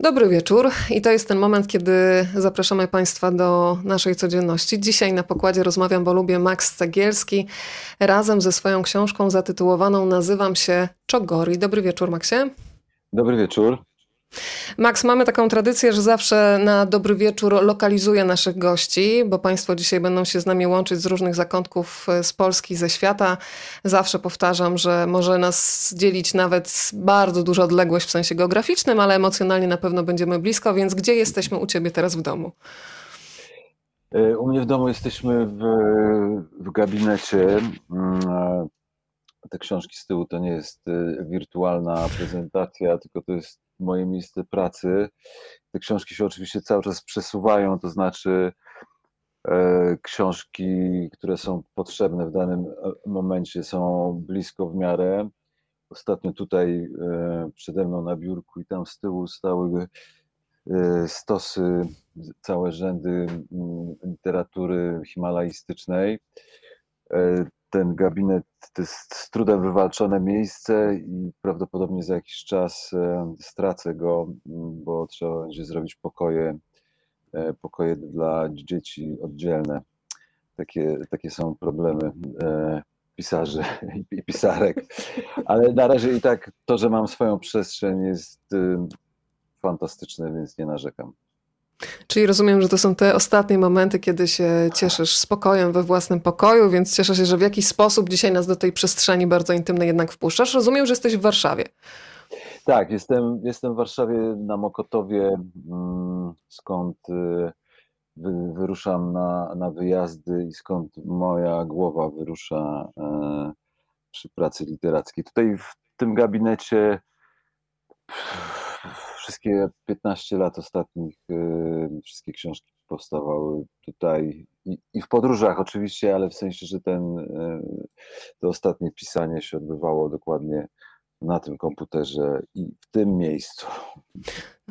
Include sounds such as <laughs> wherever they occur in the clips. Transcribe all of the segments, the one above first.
Dobry wieczór i to jest ten moment, kiedy zapraszamy Państwa do naszej codzienności. Dzisiaj na pokładzie rozmawiam, bo lubię Max Cegielski razem ze swoją książką zatytułowaną Nazywam się Czogori. Dobry wieczór, Maxie. Dobry wieczór. Max, mamy taką tradycję, że zawsze na dobry wieczór lokalizuję naszych gości, bo Państwo dzisiaj będą się z nami łączyć z różnych zakątków e, z Polski, ze świata. Zawsze powtarzam, że może nas dzielić nawet bardzo duża odległość w sensie geograficznym, ale emocjonalnie na pewno będziemy blisko, więc gdzie jesteśmy u Ciebie teraz w domu? E, u mnie w domu jesteśmy w, w gabinecie. Mm, te książki z tyłu to nie jest e, wirtualna prezentacja, tylko to jest moje miejsce pracy. Te książki się oczywiście cały czas przesuwają, to znaczy e, książki, które są potrzebne w danym e, momencie, są blisko w miarę. Ostatnio tutaj e, przede mną na biurku i tam z tyłu stały stosy, całe rzędy mm, literatury himalaistycznej ten gabinet to jest z trudem wywalczone miejsce i prawdopodobnie za jakiś czas e, stracę go, bo trzeba będzie zrobić pokoje, e, pokoje dla dzieci oddzielne. Takie, takie są problemy e, pisarzy <laughs> i pisarek. Ale na razie i tak to, że mam swoją przestrzeń jest fantastyczne, więc nie narzekam. Czyli rozumiem, że to są te ostatnie momenty, kiedy się cieszysz spokojem we własnym pokoju, więc cieszę się, że w jakiś sposób dzisiaj nas do tej przestrzeni bardzo intymnej jednak wpuszczasz. Rozumiem, że jesteś w Warszawie. Tak, jestem, jestem w Warszawie na Mokotowie, mm, skąd y, wyruszam na, na wyjazdy i skąd moja głowa wyrusza e, przy pracy literackiej. Tutaj w tym gabinecie wszystkie 15 lat ostatnich, y, wszystkie książki powstawały tutaj i, i, w podróżach oczywiście, ale w sensie, że ten, y, to ostatnie pisanie się odbywało dokładnie na tym komputerze i w tym miejscu.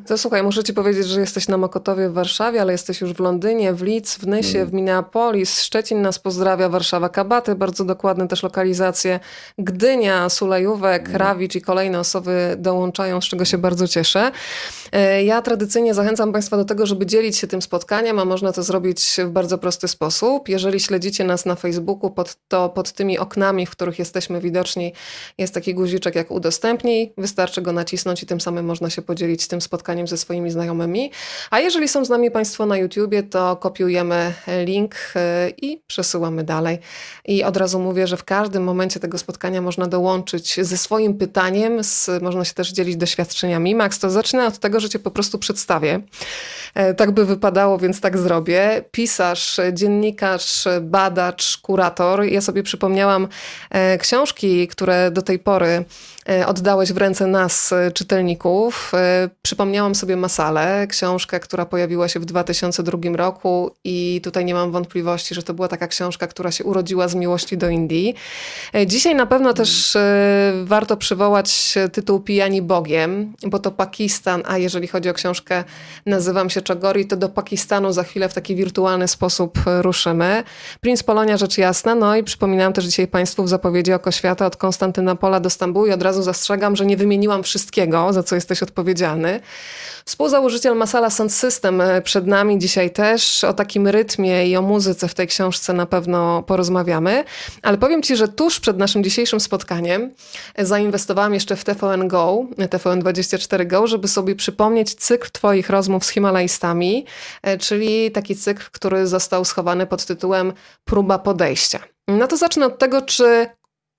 To słuchaj, muszę ci powiedzieć, że jesteś na Mokotowie w Warszawie, ale jesteś już w Londynie, w Leeds, w Nysie, mm. w Minneapolis, Szczecin nas pozdrawia, Warszawa, Kabaty, bardzo dokładne też lokalizacje, Gdynia, Sulejówek, mm. Rawicz i kolejne osoby dołączają, z czego się bardzo cieszę. E, ja tradycyjnie zachęcam Państwa do tego, żeby dzielić się tym spotkaniem, a można to zrobić w bardzo prosty sposób. Jeżeli śledzicie nas na Facebooku, pod, to pod tymi oknami, w których jesteśmy widoczni, jest taki guziczek jak udostępnij. Wystarczy go nacisnąć i tym samym można się podzielić tym spotkaniem spotkaniem ze swoimi znajomymi. A jeżeli są z nami Państwo na YouTubie, to kopiujemy link e, i przesyłamy dalej. I od razu mówię, że w każdym momencie tego spotkania można dołączyć ze swoim pytaniem, z, można się też dzielić doświadczeniami. Max, to zacznę od tego, że Cię po prostu przedstawię. E, tak by wypadało, więc tak zrobię. Pisarz, dziennikarz, badacz, kurator. Ja sobie przypomniałam e, książki, które do tej pory oddałeś w ręce nas, e, czytelników. E, przypomniałam sobie Masalę, książkę, która pojawiła się w 2002 roku i tutaj nie mam wątpliwości, że to była taka książka, która się urodziła z miłości do Indii. Dzisiaj na pewno też warto przywołać tytuł Pijani Bogiem, bo to Pakistan, a jeżeli chodzi o książkę Nazywam się Czogori, to do Pakistanu za chwilę w taki wirtualny sposób ruszymy. Prince Polonia, rzecz jasna, no i przypominam też dzisiaj Państwu w zapowiedzi Oko Świata od Konstantynopola do Stambułu i od razu razu zastrzegam, że nie wymieniłam wszystkiego, za co jesteś odpowiedzialny. Współzałożyciel Masala Sound System e, przed nami dzisiaj też. O takim rytmie i o muzyce w tej książce na pewno porozmawiamy. Ale powiem Ci, że tuż przed naszym dzisiejszym spotkaniem zainwestowałam jeszcze w TVN Go, TVN24 Go, żeby sobie przypomnieć cykl Twoich rozmów z Himalajstami, e, czyli taki cykl, który został schowany pod tytułem Próba podejścia. No to zacznę od tego, czy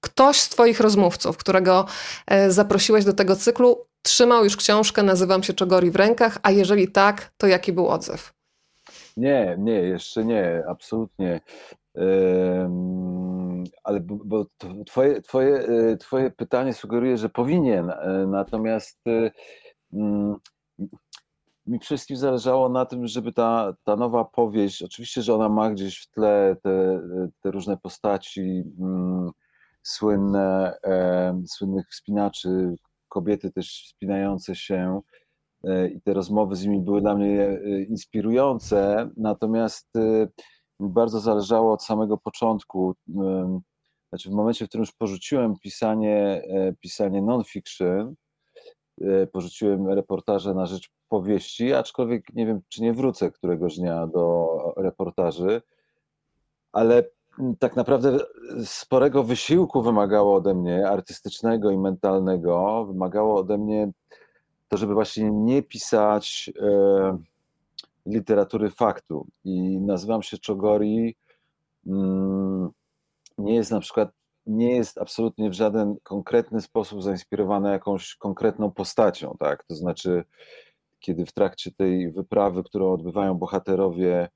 ktoś z Twoich rozmówców, którego e, zaprosiłeś do tego cyklu, trzymał już książkę Nazywam się Czogori w rękach, a jeżeli tak, to jaki był odzew? Nie, nie, jeszcze nie, absolutnie. Ale bo twoje, twoje, e, twoje pytanie sugeruje, że powinien, e, natomiast mm, mi wszystkim zależało na tym, żeby ta, ta nowa powieść, oczywiście, że ona ma gdzieś w tle te, te różne postaci, mm, słynne, e, słynnych wspinaczy, kobiety też wspinające się e, i te rozmowy z nimi były dla mnie e, inspirujące, natomiast e, mi bardzo zależało od samego początku, e, znaczy w momencie, w którym już porzuciłem pisanie, e, pisanie non-fiction, porzuciłem reportaże na rzecz powieści, aczkolwiek nie wiem, czy nie wrócę któregoś dnia do reportaży, ale tak naprawdę sporego wysiłku wymagało ode mnie, artystycznego i mentalnego, wymagało ode mnie to, żeby właśnie nie pisać e, literatury faktu. I nazywam się Czogori. Mm, nie jest na przykład, nie jest absolutnie w żaden konkretny sposób zainspirowana jakąś konkretną postacią, tak? To znaczy, kiedy w trakcie tej wyprawy, którą odbywają bohaterowie,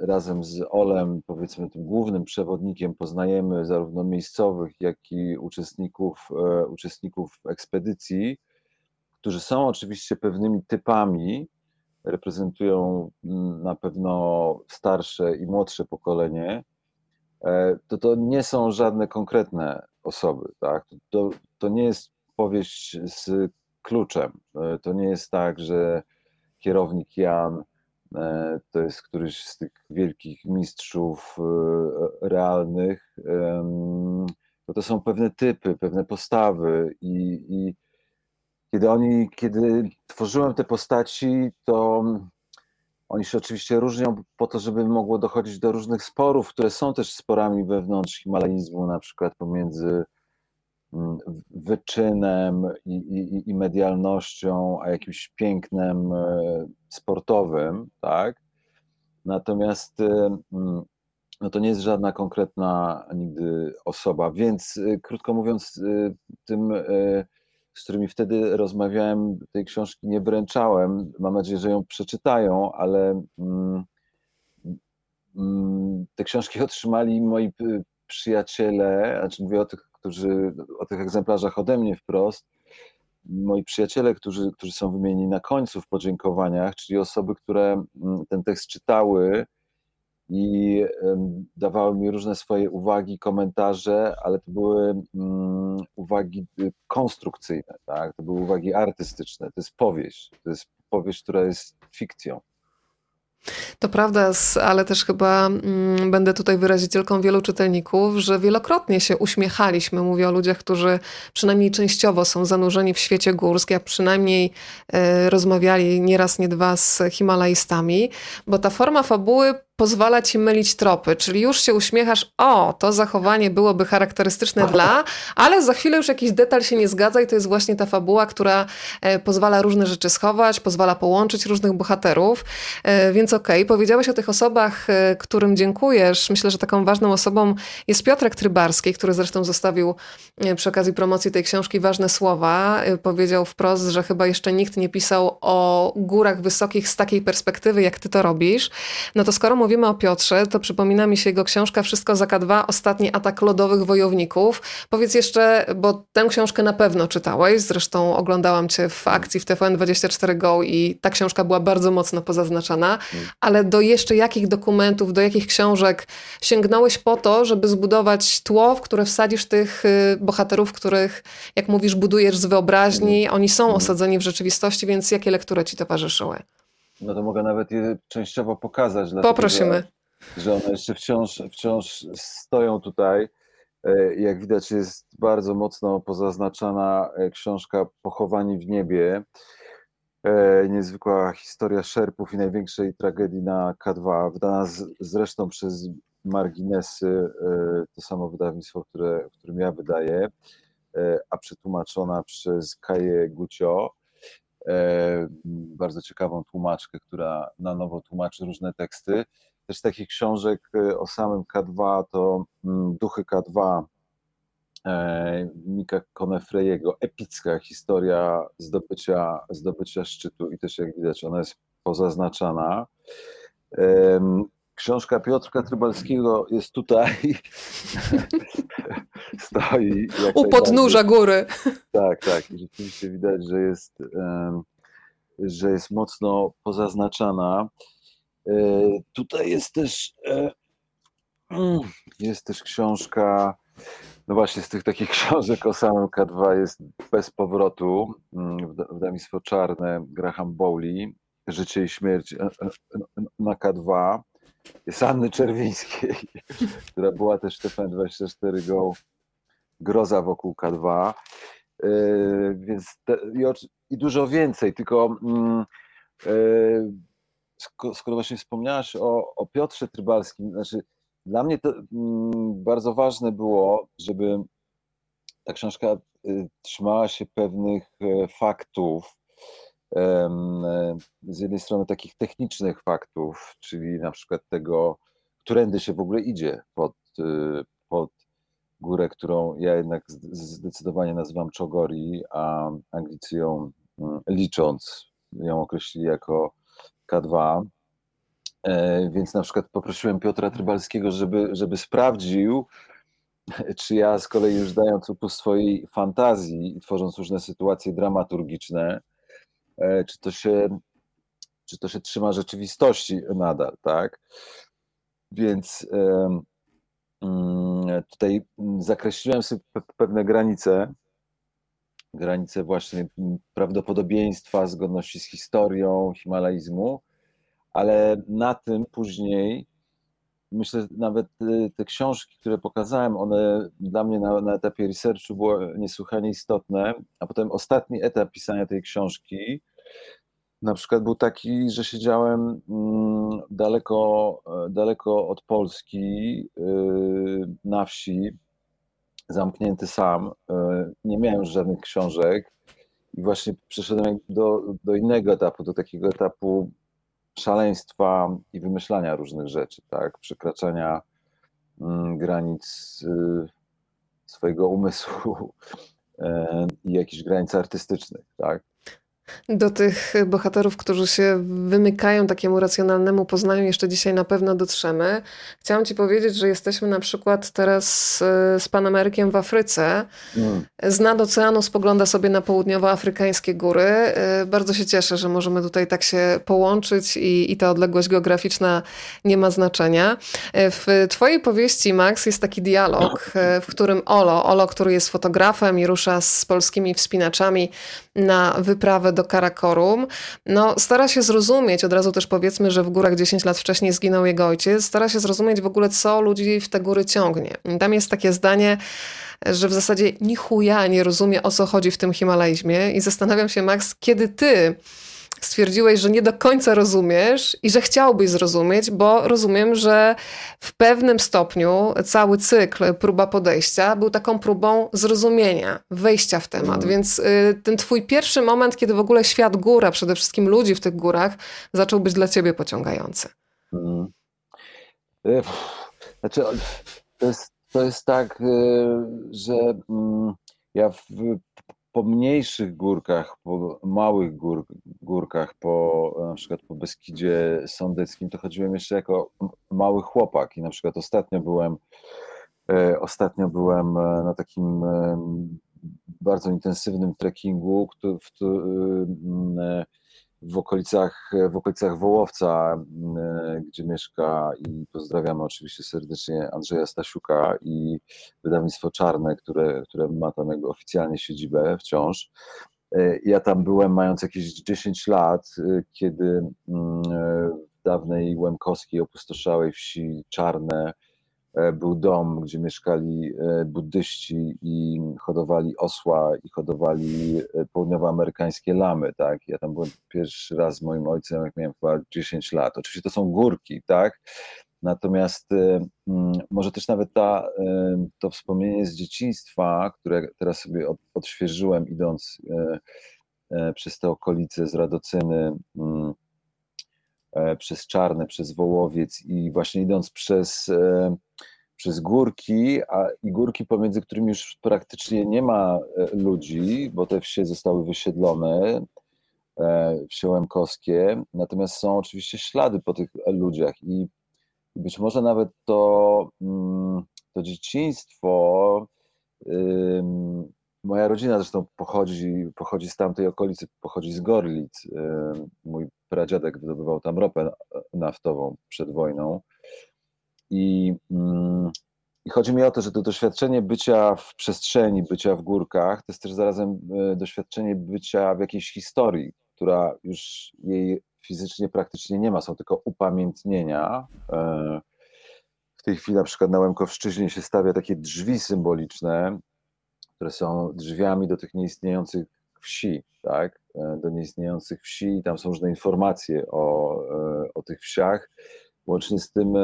razem z Olem, powiedzmy tym głównym przewodnikiem, poznajemy zarówno miejscowych, jak i uczestników, e, uczestników ekspedycji, którzy są oczywiście pewnymi typami, reprezentują mm, na pewno starsze i młodsze pokolenie, e, to to nie są żadne konkretne osoby. Tak? To, to nie jest powieść z kluczem. E, to nie jest tak, że kierownik Jan to jest któryś z tych wielkich mistrzów e, realnych. Bo to są pewne typy, pewne postawy i, i kiedy oni, kiedy tworzyłem te postaci, to oni się oczywiście różnią po to, żeby mogło dochodzić do różnych sporów, które są też sporami wewnątrz himalaizmu, na przykład pomiędzy wyczynem i, i, i, medialnością, a jakimś pięknem e, sportowym, tak? Natomiast e, mm, no to nie jest żadna konkretna nigdy osoba, więc e, krótko mówiąc, tym, z którymi wtedy rozmawiałem, tej książki nie wręczałem. Mam nadzieję, że ją przeczytają, ale mm, te książki otrzymali moi przyjaciele, znaczy mówię o tych którzy o tych egzemplarzach ode mnie wprost, moi przyjaciele, którzy, którzy są wymienieni na końcu w podziękowaniach, czyli osoby, które mm, ten tekst czytały i dawały mi różne swoje uwagi, komentarze, ale to były um, uwagi y, konstrukcyjne, tak? to były uwagi artystyczne, to jest powieść, to jest powieść, która jest fikcją. To prawda, ale też chyba mm, będę tutaj wyrazicielką wielu czytelników, że wielokrotnie się uśmiechaliśmy. Mówię o ludziach, którzy przynajmniej częściowo są zanurzeni w świecie górskim, a przynajmniej y, rozmawiali nieraz, nie dwa z Himalajstami, bo ta forma fabuły pozwala ci mylić tropy, czyli już się uśmiechasz, o, to zachowanie byłoby charakterystyczne dla, ale za chwilę już jakiś detal się nie zgadza i to jest właśnie ta fabuła, która e, pozwala różne rzeczy schować, pozwala połączyć różnych bohaterów, e, więc okej, okay. powiedziałeś o tych osobach, e, którym dziękujesz. Myślę, że taką ważną osobą jest Piotrek Trybarski, który zresztą zostawił przy okazji promocji tej książki ważne słowa. Powiedział wprost, że chyba jeszcze nikt nie pisał o górach wysokich z takiej perspektywy, jak ty to robisz. No to skoro mówimy o Piotrze, to przypomina mi się jego książka Wszystko za K2, Ostatni atak lodowych wojowników. Powiedz jeszcze, bo tę książkę na pewno czytałeś, zresztą oglądałam cię w akcji w TVN24 Go i ta książka była bardzo mocno pozaznaczana, ale do jeszcze jakich dokumentów, do jakich książek sięgnąłeś po to, żeby zbudować tło, w które wsadzisz tych y, bohaterów, których, jak mówisz, budujesz z wyobraźni, oni są osadzeni w rzeczywistości, więc jakie lektury ci towarzyszyły? No to mogę nawet je częściowo pokazać. Poprosimy. Że, że one jeszcze wciąż, wciąż stoją tutaj. E, jak widać, jest bardzo mocno pozaznaczana e, książka Pochowani w niebie. E, niezwykła historia szerpów i największej tragedii na K2, wydana zresztą przez Marginesy, to samo wydawnictwo, które, w którym ja wydaję, a przetłumaczona przez Kaję Gucio. E, bardzo ciekawą tłumaczkę, która na nowo tłumaczy różne teksty. Też takich książek e, o samym K2 to mm, Duchy K2 e, Mika Konefrejego, epicka historia zdobycia, zdobycia szczytu i też jak widać ona jest pozaznaczana. Książka Piotrka Trybalskiego jest tutaj. <laughs> Stoi. U podnóża góry. Tak, tak. I rzeczywiście widać, że jest, że jest mocno pozaznaczana. E, tutaj jest też e, mm, jest też książka, no właśnie z tych takich <laughs> książek o samym K2 jest Bez powrotu, mm, wydawnictwo czarne Graham Bowley, Życie i śmierć e, na K2 jest Anny Czerwińskiej, <laughs> która była też w TVN24 Go groza wokół K2. Więc te, i, i, dużo więcej, tylko mm, skoro właśnie wspomniałaś o, o Piotrze Trybalskim, znaczy dla mnie to mm, bardzo ważne było, żeby ta książka y, trzymała się pewnych e, faktów, z jednej strony takich technicznych faktów, czyli na przykład tego, którędy się w ogóle idzie pod, pod górę, którą ja jednak zdecydowanie nazywam Czogori, a Anglicy ją mm, licząc, ją określili jako K2. E, więc na przykład poprosiłem Piotra Trybalskiego, żeby, żeby sprawdził, <laughs> czy ja z kolei już dając upust swojej fantazji i tworząc różne sytuacje dramaturgiczne, e, czy to się, czy to się trzyma rzeczywistości nadal, tak? Więc tutaj zakreśliłem sobie pewne granice, granice właśnie prawdopodobieństwa, zgodności z historią himalaizmu, ale na tym później myślę, nawet y, te książki, które pokazałem, one dla mnie na, na etapie researchu były niesłychanie istotne, a potem ostatni etap pisania tej książki na przykład był taki, że siedziałem mm, daleko, e, daleko od Polski y, na wsi, zamknięty sam, e, nie miałem żadnych książek i właśnie przeszedłem do, do innego etapu, do takiego etapu szaleństwa i wymyślania różnych rzeczy, tak? Przekraczania mm, granic swojego umysłu <laughs> e, i jakichś granic artystycznych, tak? Do tych bohaterów, którzy się wymykają takiemu racjonalnemu poznaniu, jeszcze dzisiaj na pewno dotrzemy. Chciałam Ci powiedzieć, że jesteśmy na przykład teraz e, z Panem Erykiem w Afryce. Mm. Z nad oceanu spogląda sobie na południowoafrykańskie góry. E, bardzo się cieszę, że możemy tutaj tak się połączyć i, i ta odległość geograficzna nie ma znaczenia. E, w Twojej powieści, Max, jest taki dialog, w którym Olo, Olo, który jest fotografem i rusza z polskimi wspinaczami na wyprawę do Karakorum, no, stara się zrozumieć, od razu też powiedzmy, że w górach 10 lat wcześniej zginął jego ojciec, stara się zrozumieć w ogóle, co ludzi w te góry ciągnie. Tam jest takie zdanie, że w zasadzie ni chuja nie rozumie, o co chodzi w tym Himalajzmie i zastanawiam się, Max, kiedy ty stwierdziłeś, że nie do końca rozumiesz i że chciałbyś zrozumieć, bo rozumiem, że w pewnym stopniu cały cykl próba podejścia był taką próbą zrozumienia, wejścia w temat. Mm. Więc y, ten twój pierwszy moment, kiedy w ogóle świat góra, przede wszystkim ludzi w tych górach, zaczął być dla ciebie pociągający. Mm. Znaczy, to jest, to jest tak, y, że mm, ja w po mniejszych górkach, po małych gór, górkach, po na przykład po Beskidzie Sądeckim, to chodziłem jeszcze jako mały chłopak i na przykład ostatnio byłem e, ostatnio byłem e, na takim e, bardzo intensywnym trekkingu, w, w, w okolicach, w okolicach Wołowca, e, gdzie mieszka i pozdrawiamy oczywiście serdecznie Andrzeja Stasiuka i wydawnictwo Czarne, które, które ma tam jakby oficjalnie siedzibę wciąż. E, ja tam byłem mając jakieś 10 lat, e, kiedy mm, w dawnej Łemkowskiej opustoszałej wsi Czarne był dom, gdzie mieszkali e, buddyści i hodowali osła i hodowali e, południowoamerykańskie lamy, tak? Ja tam byłem pierwszy raz z moim ojcem, jak miałem chyba 10 lat. Oczywiście to są górki, tak? Natomiast mm, może też nawet ta, to wspomnienie z dzieciństwa, które teraz sobie odświeżyłem idąc przez te okolice z Radocyny, mm, przez Czarne, przez Wołowiec i właśnie idąc przez przez górki, a i górki pomiędzy którymi już praktycznie nie ma e, ludzi, bo te wsie zostały wysiedlone, e, wsie łemkowskie, natomiast są oczywiście ślady po tych ludziach i być może nawet to, mm, to dzieciństwo, moja rodzina zresztą pochodzi, pochodzi z tamtej okolicy, pochodzi z Gorlic, mój pradziadek wydobywał tam ropę naftową przed wojną, i, mm, I chodzi mi o to, że to doświadczenie bycia w przestrzeni, bycia w górkach, to jest też zarazem e, doświadczenie bycia w jakiejś historii, która już jej fizycznie praktycznie nie ma, są tylko upamiętnienia. E, w tej chwili na przykład na Łemkowszczyźnie się stawia takie drzwi symboliczne, które są drzwiami do tych nieistniejących wsi, tak? Do nieistniejących wsi i tam są różne informacje o, o tych wsiach, łącznie z tym,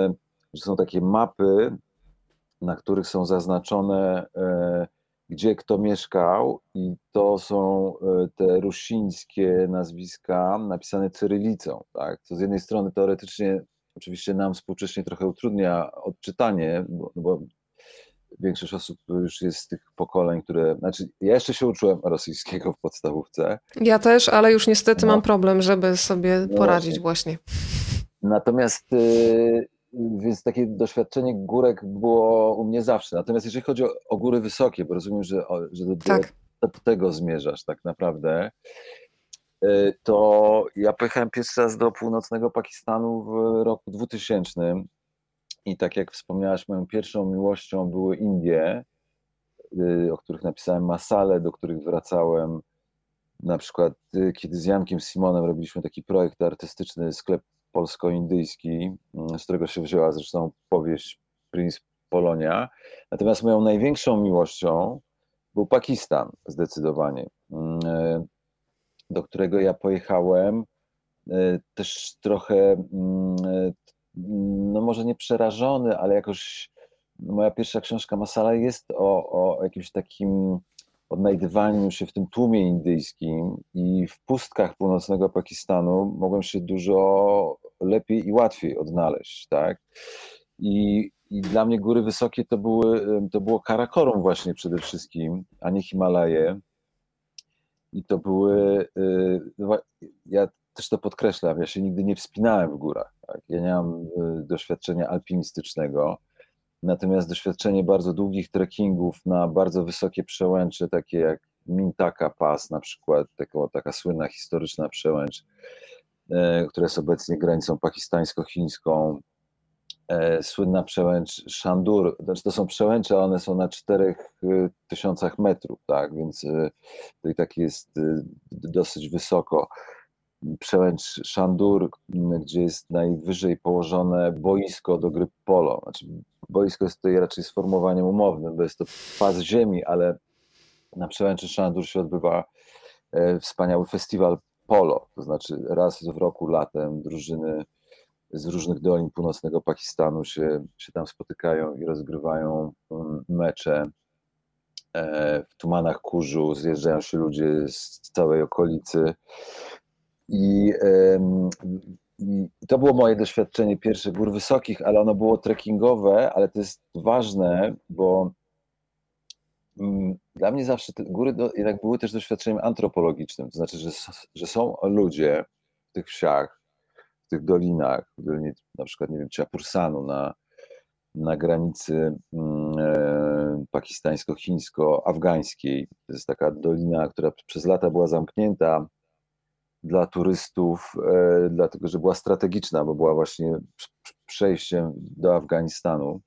że są takie mapy, na których są zaznaczone gdzie kto mieszkał i to są e, te rusińskie nazwiska napisane cyrylicą, tak? co z jednej strony teoretycznie oczywiście nam współcześnie trochę utrudnia odczytanie, bo, bo większość osób już jest z tych pokoleń, które. Znaczy, ja jeszcze się uczyłem rosyjskiego w podstawówce. Ja też, ale już niestety no. mam problem, żeby sobie no poradzić właśnie. właśnie. Natomiast y, więc takie doświadczenie górek było u mnie zawsze. Natomiast jeżeli chodzi o, o góry wysokie, bo rozumiem, że, że do, tak. do, tego zmierzasz tak naprawdę, y, to ja pojechałem pierwszy raz do północnego Pakistanu w roku 2000 i tak jak wspomniałaś, moją pierwszą miłością były Indie, y, o których napisałem masale, do których wracałem na przykład y, kiedy z Jankiem Simonem robiliśmy taki projekt artystyczny, sklep polsko-indyjski, mm, z którego się wzięła zresztą powieść Prince Polonia. Natomiast moją największą miłością był Pakistan, zdecydowanie, do którego ja pojechałem też trochę, mm, no może nie przerażony, ale jakoś moja pierwsza książka Masala jest o, o jakimś takim odnajdywaniu się w tym tłumie indyjskim i w pustkach północnego Pakistanu mogłem się dużo lepiej i łatwiej odnaleźć, tak? I, i dla mnie góry wysokie to, były, to było Karakorum właśnie przede wszystkim, a nie Himalaje. I to były, y, no ja też to podkreślam, ja się nigdy nie wspinałem w górach. Tak? Ja nie mam y, doświadczenia alpinistycznego, natomiast doświadczenie bardzo długich trekkingów na bardzo wysokie przełęcze, takie jak Mintaka Pass na przykład, taka, taka słynna historyczna przełęcz, E, która jest obecnie granicą pakistańsko-chińską. E, słynna przełęcz Shandur, znaczy to są przełęcze, one są na 4000 metrów, tak, więc e, to i tak jest dosyć wysoko. Przełęcz Shandur, gdzie jest najwyżej położone boisko do gry polo. Znaczy, boisko jest tutaj raczej sformułowaniem umownym, bo jest to pas ziemi, ale na przełęczy Shandur się odbywa wspaniały festiwal polo, to znaczy raz w roku latem drużyny z różnych dolin północnego Pakistanu się, się tam spotykają i rozgrywają um, mecze. E, w tumanach kurzu zjeżdżają się ludzie z całej okolicy. I, i to było moje doświadczenie pierwsze gór wysokich, ale ono było trekkingowe, ale to jest ważne, bo Mm, dla mnie zawsze góry jednak były też doświadczeniem antropologicznym, to znaczy, że, że są ludzie w tych wsiach, w tych dolinach, w dolinie na przykład, nie wiem, Ciapursanu na, na granicy mm, e, pakistańsko-chińsko-afgańskiej. To jest taka dolina, która przez lata była zamknięta dla turystów, e, dlatego że była strategiczna, bo była właśnie przejściem do Afganistanu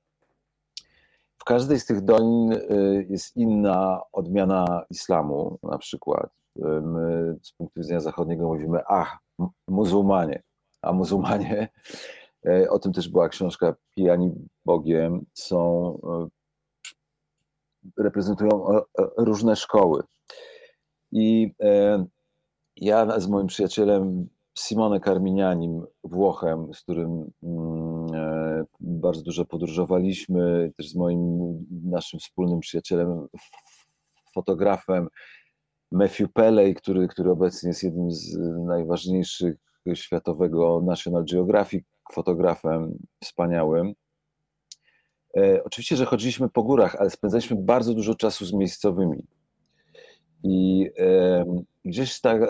każdej z tych dolin y, jest inna odmiana islamu, na przykład. Y, my z punktu widzenia zachodniego mówimy, ach, muzułmanie, a muzułmanie, o tym też była książka Pijani Bogiem, są, reprezentują różne szkoły. I ja z moim przyjacielem Simone Carminianim, Włochem, z którym mm, e, bardzo dużo podróżowaliśmy, też z moim naszym wspólnym przyjacielem, fotografem Matthew Pelley, który, który obecnie jest jednym z najważniejszych światowego National Geographic fotografem wspaniałym. E, oczywiście, że chodziliśmy po górach, ale spędzaliśmy bardzo dużo czasu z miejscowymi. I e, gdzieś ta e,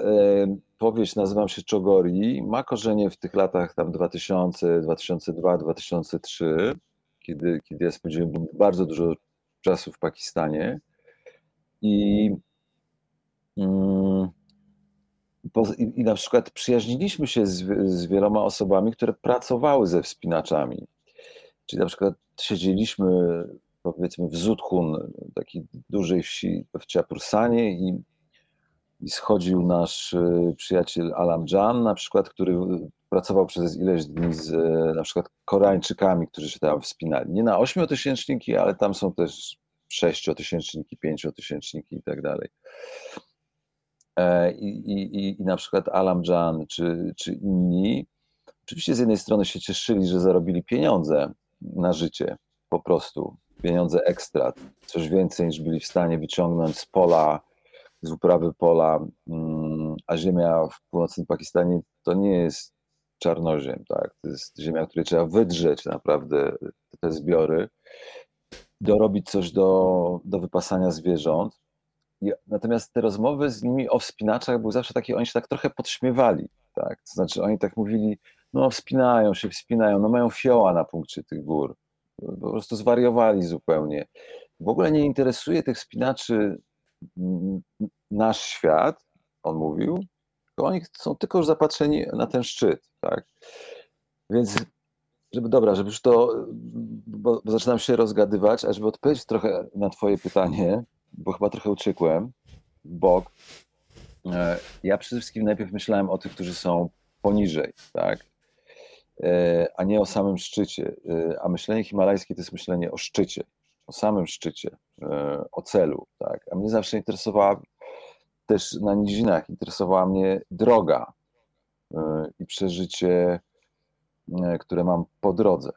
powieść, nazywam się Czogori, ma korzenie w tych latach tam 2000, 2002, 2003, kiedy, kiedy ja spędziłem bardzo dużo czasu w Pakistanie. I, mm, i, i na przykład przyjaźniliśmy się z, z wieloma osobami, które pracowały ze wspinaczami. Czyli na przykład siedzieliśmy powiedzmy w Zudhun, takiej dużej wsi w Ciapursanie i, i schodził nasz y, przyjaciel Alam Jan na przykład, który pracował przez ileś dni z na przykład Koreańczykami, którzy się tam wspinali. Nie na ośmiotysięczniki, ale tam są też sześciotysięczniki, pięciotysięczniki i tak dalej. E, I, i, I na przykład Alam Jan czy, czy inni, oczywiście z jednej strony się cieszyli, że zarobili pieniądze na życie, po prostu pieniądze ekstra, coś więcej niż byli w stanie wyciągnąć z pola, z uprawy pola, mm, a ziemia w północnym Pakistanie to nie jest czarnoziem, tak? To jest ziemia, której trzeba wydrzeć naprawdę te zbiory, dorobić coś do, do wypasania zwierząt. Natomiast te rozmowy z nimi o wspinaczach były zawsze takie, oni się tak trochę podśmiewali, tak? To znaczy oni tak mówili, no wspinają się, wspinają, no mają fioła na punkcie tych gór. Po prostu zwariowali zupełnie. W ogóle nie interesuje tych wspinaczy nasz świat, on mówił, to oni są tylko już zapatrzeni na ten szczyt, tak? Więc, żeby, dobra, żeby już to, bo, bo zaczynam się rozgadywać, a żeby odpowiedzieć trochę na twoje pytanie, bo chyba trochę uciekłem w bok, e, ja przede wszystkim najpierw myślałem o tych, którzy są poniżej, tak? E, a nie o samym szczycie. E, a myślenie himalajskie to jest myślenie o szczycie, o samym szczycie, o celu, tak? A mnie zawsze interesowała też na nizinach interesowała mnie droga e, i przeżycie, e, które mam po drodze.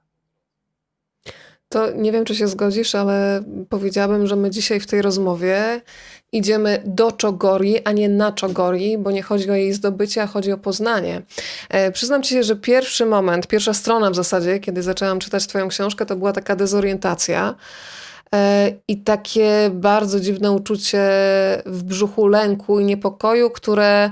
To nie wiem, czy się zgodzisz, ale powiedziałabym, że my dzisiaj w tej rozmowie idziemy do Czogori, a nie na Czogori, bo nie chodzi o jej zdobycie, a chodzi o poznanie. E, przyznam ci się, że pierwszy moment, pierwsza strona w zasadzie, kiedy zaczęłam czytać Twoją książkę, to była taka dezorientacja. E, i takie bardzo dziwne uczucie w brzuchu lęku i niepokoju, które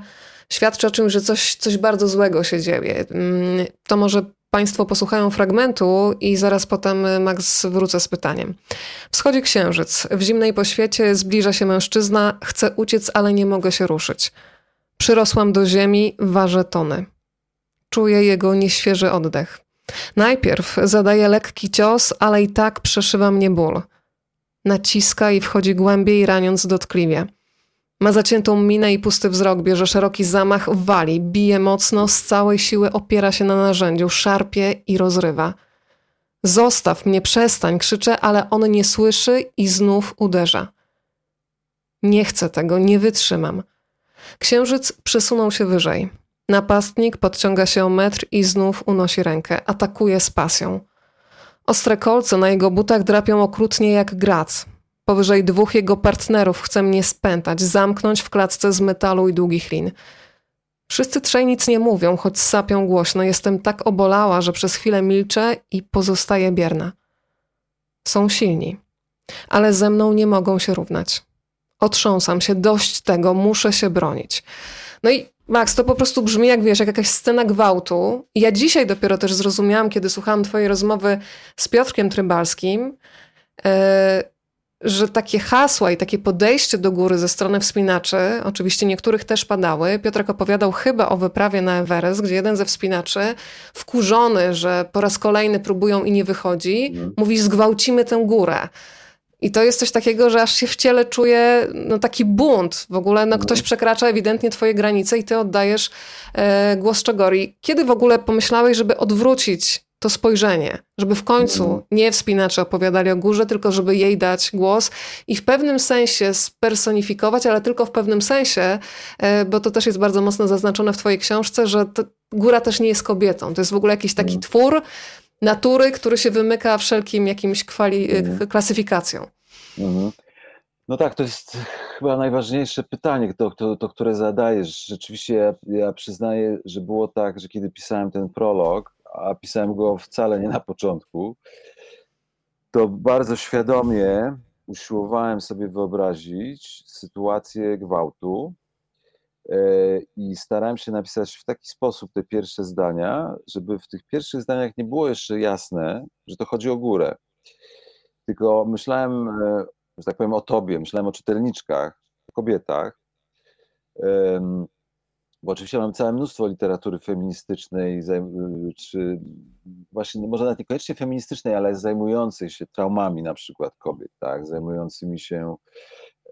świadczy o czymś, że coś, coś bardzo złego się dzieje. Mm, to może Państwo posłuchają fragmentu i zaraz potem, Max, wrócę z pytaniem. Wschodzi księżyc. W zimnej poświecie zbliża się mężczyzna. Chcę uciec, ale nie mogę się ruszyć. Przyrosłam do ziemi, ważę tony. Czuję jego nieświeży oddech. Najpierw zadaję lekki cios, ale i tak przeszywa mnie ból. Naciska i wchodzi głębiej, raniąc dotkliwie. Ma zaciętą minę i pusty wzrok, bierze szeroki zamach, wali, bije mocno, z całej siły opiera się na narzędziu, szarpie i rozrywa. Zostaw mnie, przestań, krzyczę, ale on nie słyszy i znów uderza. Nie chcę tego, nie wytrzymam. Księżyc przesunął się wyżej. Napastnik podciąga się o metr i znów unosi rękę. Atakuje z pasją. Ostre kolce na jego butach drapią okrutnie jak grac. Powyżej dwóch jego partnerów chce mnie spętać, zamknąć w klatce z metalu i długich lin. Wszyscy trzej nic nie mówią, choć sapią głośno. Jestem tak obolała, że przez chwilę milczę i pozostaję bierna. Są silni, ale ze mną nie mogą się równać. Otrząsam się, dość tego, muszę się bronić. No i Max, to po prostu brzmi jak wiesz, jak jakaś scena gwałtu. Ja dzisiaj dopiero też zrozumiałam, kiedy słuchałam twojej rozmowy z Piotrkiem Trybalskim, yy, że takie hasła i takie podejście do góry ze strony wspinaczy, oczywiście niektórych też padały. Piotrek opowiadał chyba o wyprawie na Everest, gdzie jeden ze wspinaczy, wkurzony, że po raz kolejny próbują i nie wychodzi, mm. mówi zgwałcimy tę górę. I to jest coś takiego, że aż się w ciele czuje no, taki bunt. W ogóle no, ktoś przekracza ewidentnie twoje granice i ty oddajesz e, głos Czegori. Kiedy w ogóle pomyślałeś, żeby odwrócić to spojrzenie, żeby w końcu mhm. nie wspinacze opowiadali o górze, tylko żeby jej dać głos i w pewnym sensie spersonifikować, ale tylko w pewnym sensie, e, bo to też jest bardzo mocno zaznaczone w twojej książce, że góra też nie jest kobietą. To jest w ogóle jakiś taki mhm. twór, natury, który się wymyka wszelkim jakimś kwali- mhm. klasyfikacjom. No tak, to jest chyba najważniejsze pytanie, to, to, to które zadajesz. Rzeczywiście ja, ja, przyznaję, że było tak, że kiedy pisałem ten prolog, a pisałem go wcale nie na początku, to bardzo świadomie usiłowałem sobie wyobrazić sytuację gwałtu, E, i starałem się napisać w taki sposób te pierwsze zdania, żeby w tych pierwszych zdaniach nie było jeszcze jasne, że to chodzi o górę. Tylko myślałem, e, że tak powiem, o tobie, myślałem o czytelniczkach, o kobietach. Bo oczywiście mam całe mnóstwo literatury feministycznej, czy właśnie może nawet niekoniecznie feministycznej, ale zajmującej się traumami na przykład kobiet, tak, zajmującymi się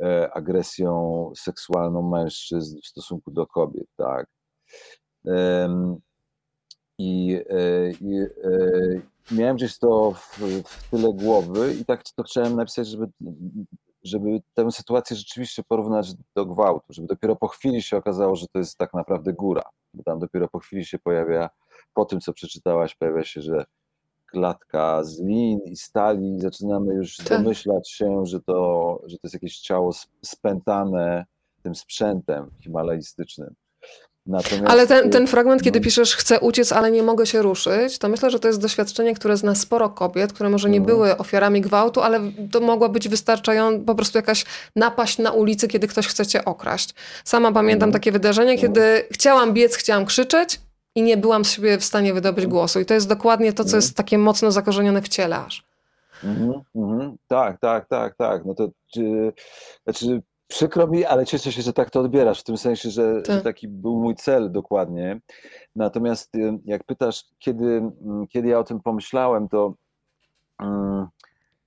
E, agresją seksualną mężczyzn w stosunku do kobiet, tak. I, e, i, e, miałem gdzieś to w, w tyle głowy i tak to chciałem napisać, żeby, żeby tę sytuację rzeczywiście porównać do gwałtu, żeby dopiero po chwili się okazało, że to jest tak naprawdę góra, bo tam dopiero po chwili się pojawia, po tym co przeczytałaś, pojawia się, że klatka z lin i stali, zaczynamy już tak. domyślać się, że to, że to jest jakieś ciało spętane tym sprzętem himalajstycznym. Natomiast... Ale ten, ten fragment, kiedy no. piszesz, chcę uciec, ale nie mogę się ruszyć, to myślę, że to jest doświadczenie, które zna sporo kobiet, które może nie no. były ofiarami gwałtu, ale to mogła być wystarczająca po prostu jakaś napaść na ulicy, kiedy ktoś chce cię okraść. Sama pamiętam no. takie wydarzenie, kiedy chciałam biec, chciałam krzyczeć i nie byłam z siebie w stanie wydobyć głosu. I to jest dokładnie to, co jest takie mocno zakorzenione w ciele aż. Mm -hmm. Tak, tak, tak, tak. No to czy, znaczy Przykro mi, ale cieszę się, że tak to odbierasz, w tym sensie, że, że, tak. taki był mój cel dokładnie. Natomiast y, jak pytasz, kiedy, mm, kiedy ja o tym pomyślałem, to, mm,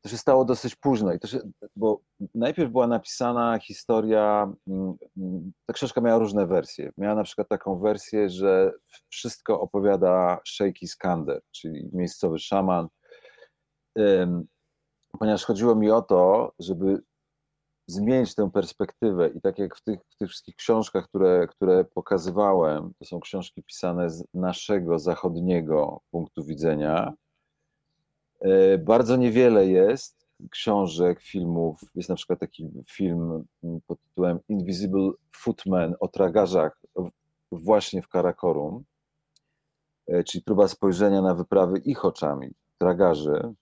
to się stało dosyć późno. I to się, bo najpierw była napisana historia, mm, ta książka miała różne wersje. Miała na przykład taką wersję, że wszystko opowiada Sheikh Iskander, czyli miejscowy szaman, ponieważ chodziło mi o to, żeby zmienić tę perspektywę. I tak jak w tych, w tych wszystkich książkach, które, które pokazywałem, to są książki pisane z naszego zachodniego punktu widzenia, e, bardzo niewiele jest książek, filmów. Jest na przykład taki film pod tytułem Invisible Footman o tragarzach właśnie w Karakorum, e, czyli próba spojrzenia na wyprawy ich oczami, tragarzy,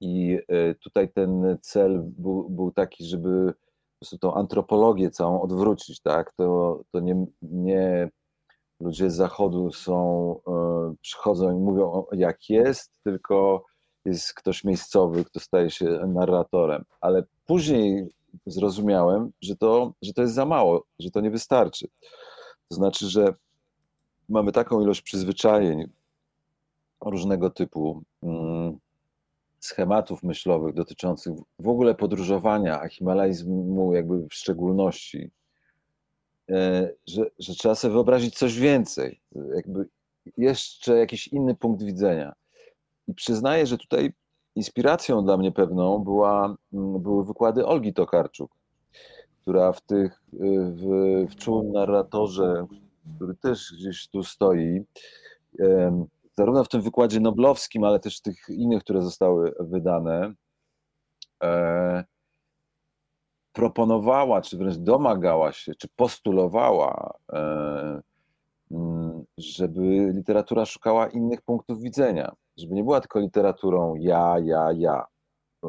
i e, tutaj ten cel był, był taki, żeby po prostu tą antropologię całą odwrócić, tak? To, to nie, nie ludzie z zachodu są, e, przychodzą i mówią jak jest, tylko jest ktoś miejscowy, kto staje się narratorem. Ale później zrozumiałem, że to, że to jest za mało, że to nie wystarczy. To znaczy, że mamy taką ilość przyzwyczajeń różnego typu, mm, schematów myślowych dotyczących w ogóle podróżowania, a himalajzmu jakby w szczególności, e, że, że trzeba sobie wyobrazić coś więcej, jakby jeszcze jakiś inny punkt widzenia. I przyznaję, że tutaj inspiracją dla mnie pewną była, były wykłady Olgi Tokarczuk, która w tych, w, w czułym narratorze, który też gdzieś tu stoi, zarówno w tym wykładzie noblowskim, ale też tych innych, które zostały wydane, e, proponowała, czy wręcz domagała się, czy postulowała, e, mm, żeby literatura szukała innych punktów widzenia, żeby nie była tylko literaturą ja, ja, ja, e,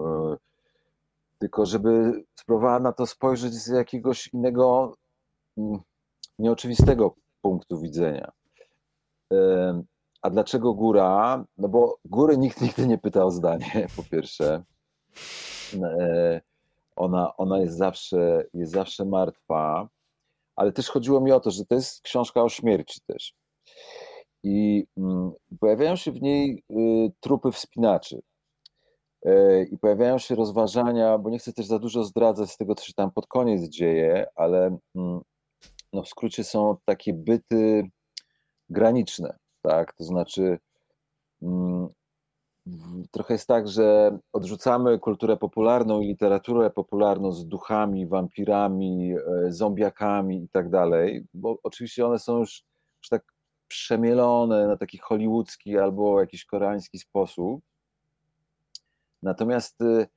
tylko żeby spróbowała na to spojrzeć z jakiegoś innego, mm, nieoczywistego punktu widzenia. A dlaczego góra? No bo góry nikt nigdy nie pyta o zdanie, <laughs> po pierwsze. E, ona, ona jest, zawsze, jest zawsze martwa, ale też chodziło mi o to, że to jest książka o śmierci też. I mm, pojawiają się w niej y, trupy wspinaczy. E, I pojawiają się rozważania, bo nie chcę też za dużo zdradzać z tego, co się tam pod koniec dzieje, ale mm, no w skrócie są takie byty graniczne tak? To znaczy, mm, trochę jest tak, że odrzucamy kulturę popularną i literaturę popularną z duchami, wampirami, e, zombiakami i tak dalej, bo oczywiście one są już, już tak przemielone na taki hollywoodzki albo jakiś koreański sposób. Natomiast y,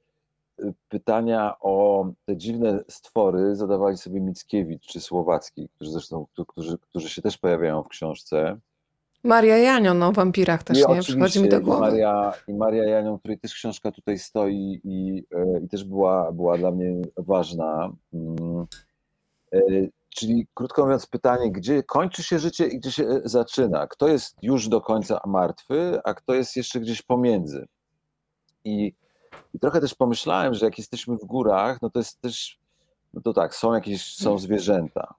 y, pytania o te dziwne stwory zadawali sobie Mickiewicz czy Słowacki, którzy zresztą, którzy, którzy się też pojawiają w książce. Maria Janion o wampirach też, I nie? Przychodzi mi do głowy. I Maria, I Maria Janion, której też książka tutaj stoi i, e, i też była, była dla mnie ważna. Mm. E, czyli krótko mówiąc pytanie, gdzie kończy się życie i gdzie się e, zaczyna? Kto jest już do końca martwy, a kto jest jeszcze gdzieś pomiędzy? I, i trochę też pomyślałem, że jak jesteśmy w górach, no to jest też, no to tak, są jakieś, są zwierzęta,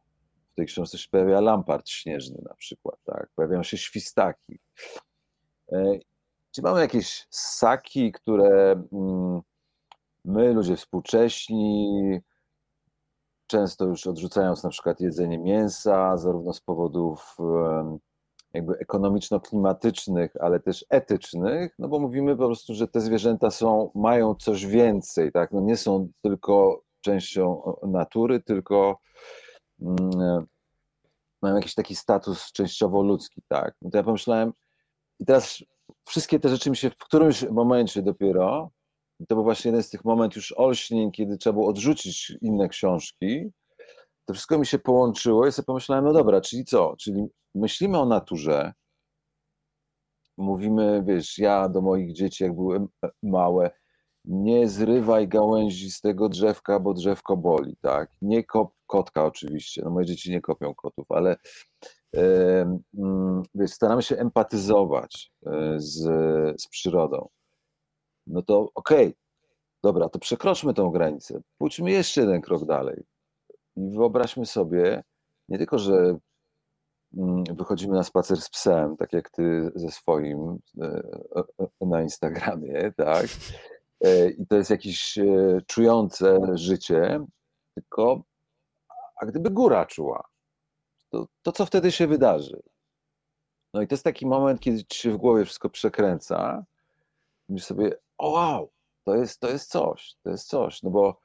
w tej książce się pojawia lampart śnieżny na przykład, tak? pojawiają się świstaki. E, czy mamy jakieś ssaki, które mm, my, ludzie współcześni, często już odrzucając na przykład jedzenie mięsa, zarówno z powodów jakby ekonomiczno-klimatycznych, ale też etycznych, no bo mówimy po prostu, że te zwierzęta są, mają coś więcej, tak? No nie są tylko częścią natury, tylko mają jakiś taki status częściowo ludzki, tak? No to ja pomyślałem, i teraz wszystkie te rzeczy mi się w którymś momencie dopiero, to był właśnie jeden z tych momentów już olśnień, kiedy trzeba było odrzucić inne książki, to wszystko mi się połączyło i sobie pomyślałem, no dobra, czyli co? Czyli myślimy o naturze, mówimy, wiesz, ja do moich dzieci, jak były małe, nie zrywaj gałęzi z tego drzewka, bo drzewko boli, tak? Nie kop kotka oczywiście, no moje dzieci nie kopią kotów, ale e, wiesz, staramy się empatyzować e, z, z przyrodą. No to okej, okay, dobra, to przekroczmy tą granicę, pójdźmy jeszcze jeden krok dalej i wyobraźmy sobie, nie tylko, że mm, wychodzimy na spacer z psem, tak jak ty ze swoim e, na Instagramie, tak? E, I to jest jakieś e, czujące życie, tylko a gdyby góra czuła, to, to co wtedy się wydarzy? No i to jest taki moment, kiedy ci się w głowie wszystko przekręca. Myślisz sobie, o wow, to jest, to jest coś, to jest coś, no bo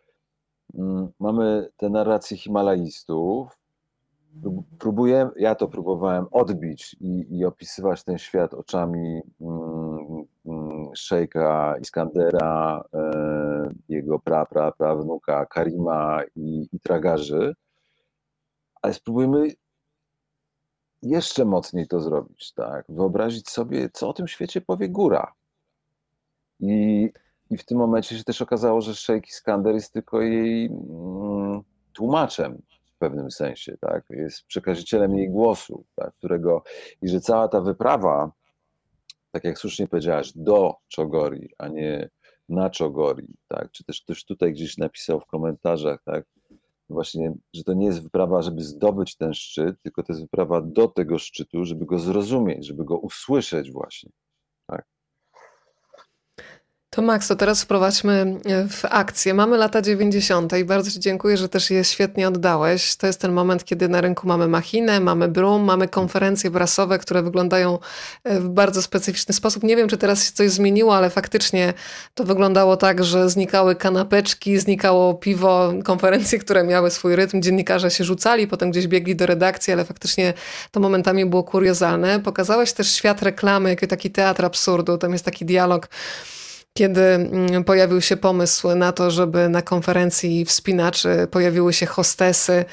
mm, mamy te narracje Himalajstów, próbuję, ja to próbowałem odbić i, i opisywać ten świat oczami mm, szejka Iskandera, e, jego pra, pra, pra wnuka Karima i, i tragarzy, ale spróbujmy jeszcze mocniej to zrobić, tak? Wyobrazić sobie, co o tym świecie powie góra. I, i w tym momencie się też okazało, że szejk Iskander jest tylko jej mm, tłumaczem w pewnym sensie, tak? Jest przekazicielem jej głosu, tak? którego i że cała ta wyprawa, tak jak słusznie powiedziałaś, do Czogori, a nie na Czogori, tak? Czy też ktoś tutaj gdzieś napisał w komentarzach, tak? Właśnie, że to nie jest wyprawa, żeby zdobyć ten szczyt, tylko to jest wyprawa do tego szczytu, żeby go zrozumieć, żeby go usłyszeć właśnie. To Max, to teraz wprowadźmy e, w akcję. Mamy lata 90. i bardzo Ci dziękuję, że też je świetnie oddałeś. To jest ten moment, kiedy na rynku mamy machinę, mamy brum, mamy konferencje prasowe, które wyglądają e, w bardzo specyficzny sposób. Nie wiem, czy teraz się coś zmieniło, ale faktycznie to wyglądało tak, że znikały kanapeczki, znikało piwo, konferencje, które miały swój rytm, dziennikarze się rzucali, potem gdzieś biegli do redakcji, ale faktycznie to momentami było kuriozalne. Pokazałeś też świat reklamy, taki teatr absurdu. Tam jest taki dialog kiedy mm, pojawił się pomysł na to, żeby na konferencji wspinaczy pojawiły się hostesy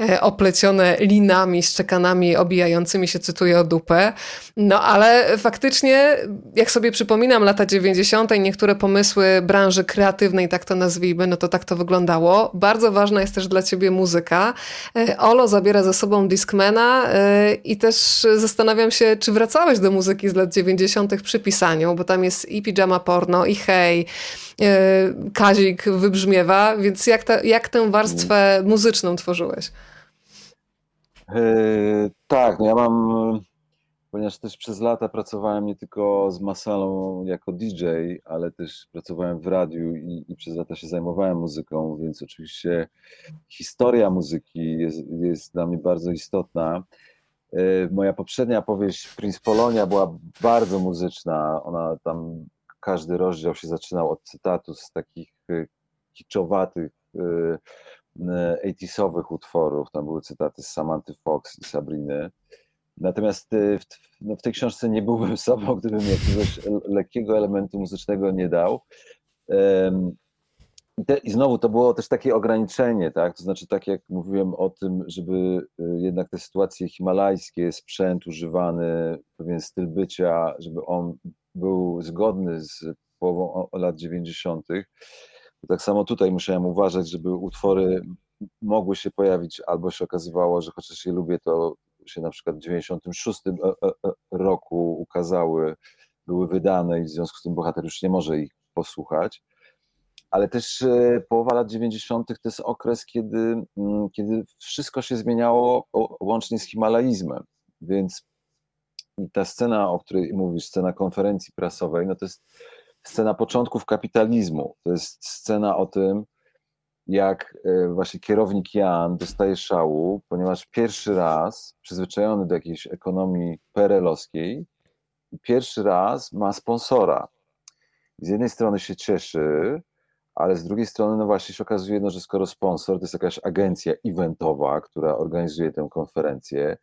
e, oplecione linami, szczekanami obijającymi się, cytuję, o dupę. No ale faktycznie, jak sobie przypominam lata 90., niektóre pomysły branży kreatywnej, tak to nazwijmy, no to tak to wyglądało. Bardzo ważna jest też dla ciebie muzyka. E, Olo zabiera ze sobą Discmana e, i też zastanawiam się, czy wracałeś do muzyki z lat 90. przy pisaniu, bo tam jest i Pijama Porno, i hej, e, Kazik wybrzmiewa, więc jak, ta, jak tę warstwę muzyczną tworzyłeś? Yy, tak, no ja mam, ponieważ też przez lata pracowałem nie tylko z Masalą jako DJ, ale też pracowałem w radiu i, i przez lata się zajmowałem muzyką, więc oczywiście historia muzyki jest, jest dla mnie bardzo istotna. E, moja poprzednia powieść Prince Polonia była bardzo muzyczna. Ona tam każdy rozdział się zaczynał od cytatu z takich y, kiczowatych, 80sowych y, utworów. Tam były cytaty z Samanty Fox i Sabriny. Natomiast y, w, no w tej książce nie byłbym <laughs> sobą, gdybym jakiegoś lekkiego elementu muzycznego nie dał. I, te, I, znowu to było też takie ograniczenie, tak? To znaczy, tak jak mówiłem o tym, żeby jednak te sytuacje himalajskie, sprzęt używany, pewien styl bycia, żeby on był zgodny z połową lat 90. Tak samo tutaj musiałem uważać, żeby utwory mogły się pojawić, albo się okazywało, że chociaż je lubię, to się na przykład w 96 e, e, e, roku ukazały, były wydane i w związku z tym bohater już nie może ich posłuchać. Ale też połowa lat 90. to jest okres, kiedy, mm, kiedy wszystko się zmieniało łącznie z himalaizmem. Więc ta scena, o której mówisz, scena konferencji prasowej, no to jest scena początków kapitalizmu. To jest scena o tym, jak e, właśnie kierownik Jan dostaje szału, ponieważ pierwszy raz, przyzwyczajony do jakiejś ekonomii perelowskiej, pierwszy raz ma sponsora. Z jednej strony się cieszy, ale z drugiej strony, no właśnie się okazuje, no, że skoro sponsor to jest jakaś agencja eventowa, która organizuje tę konferencję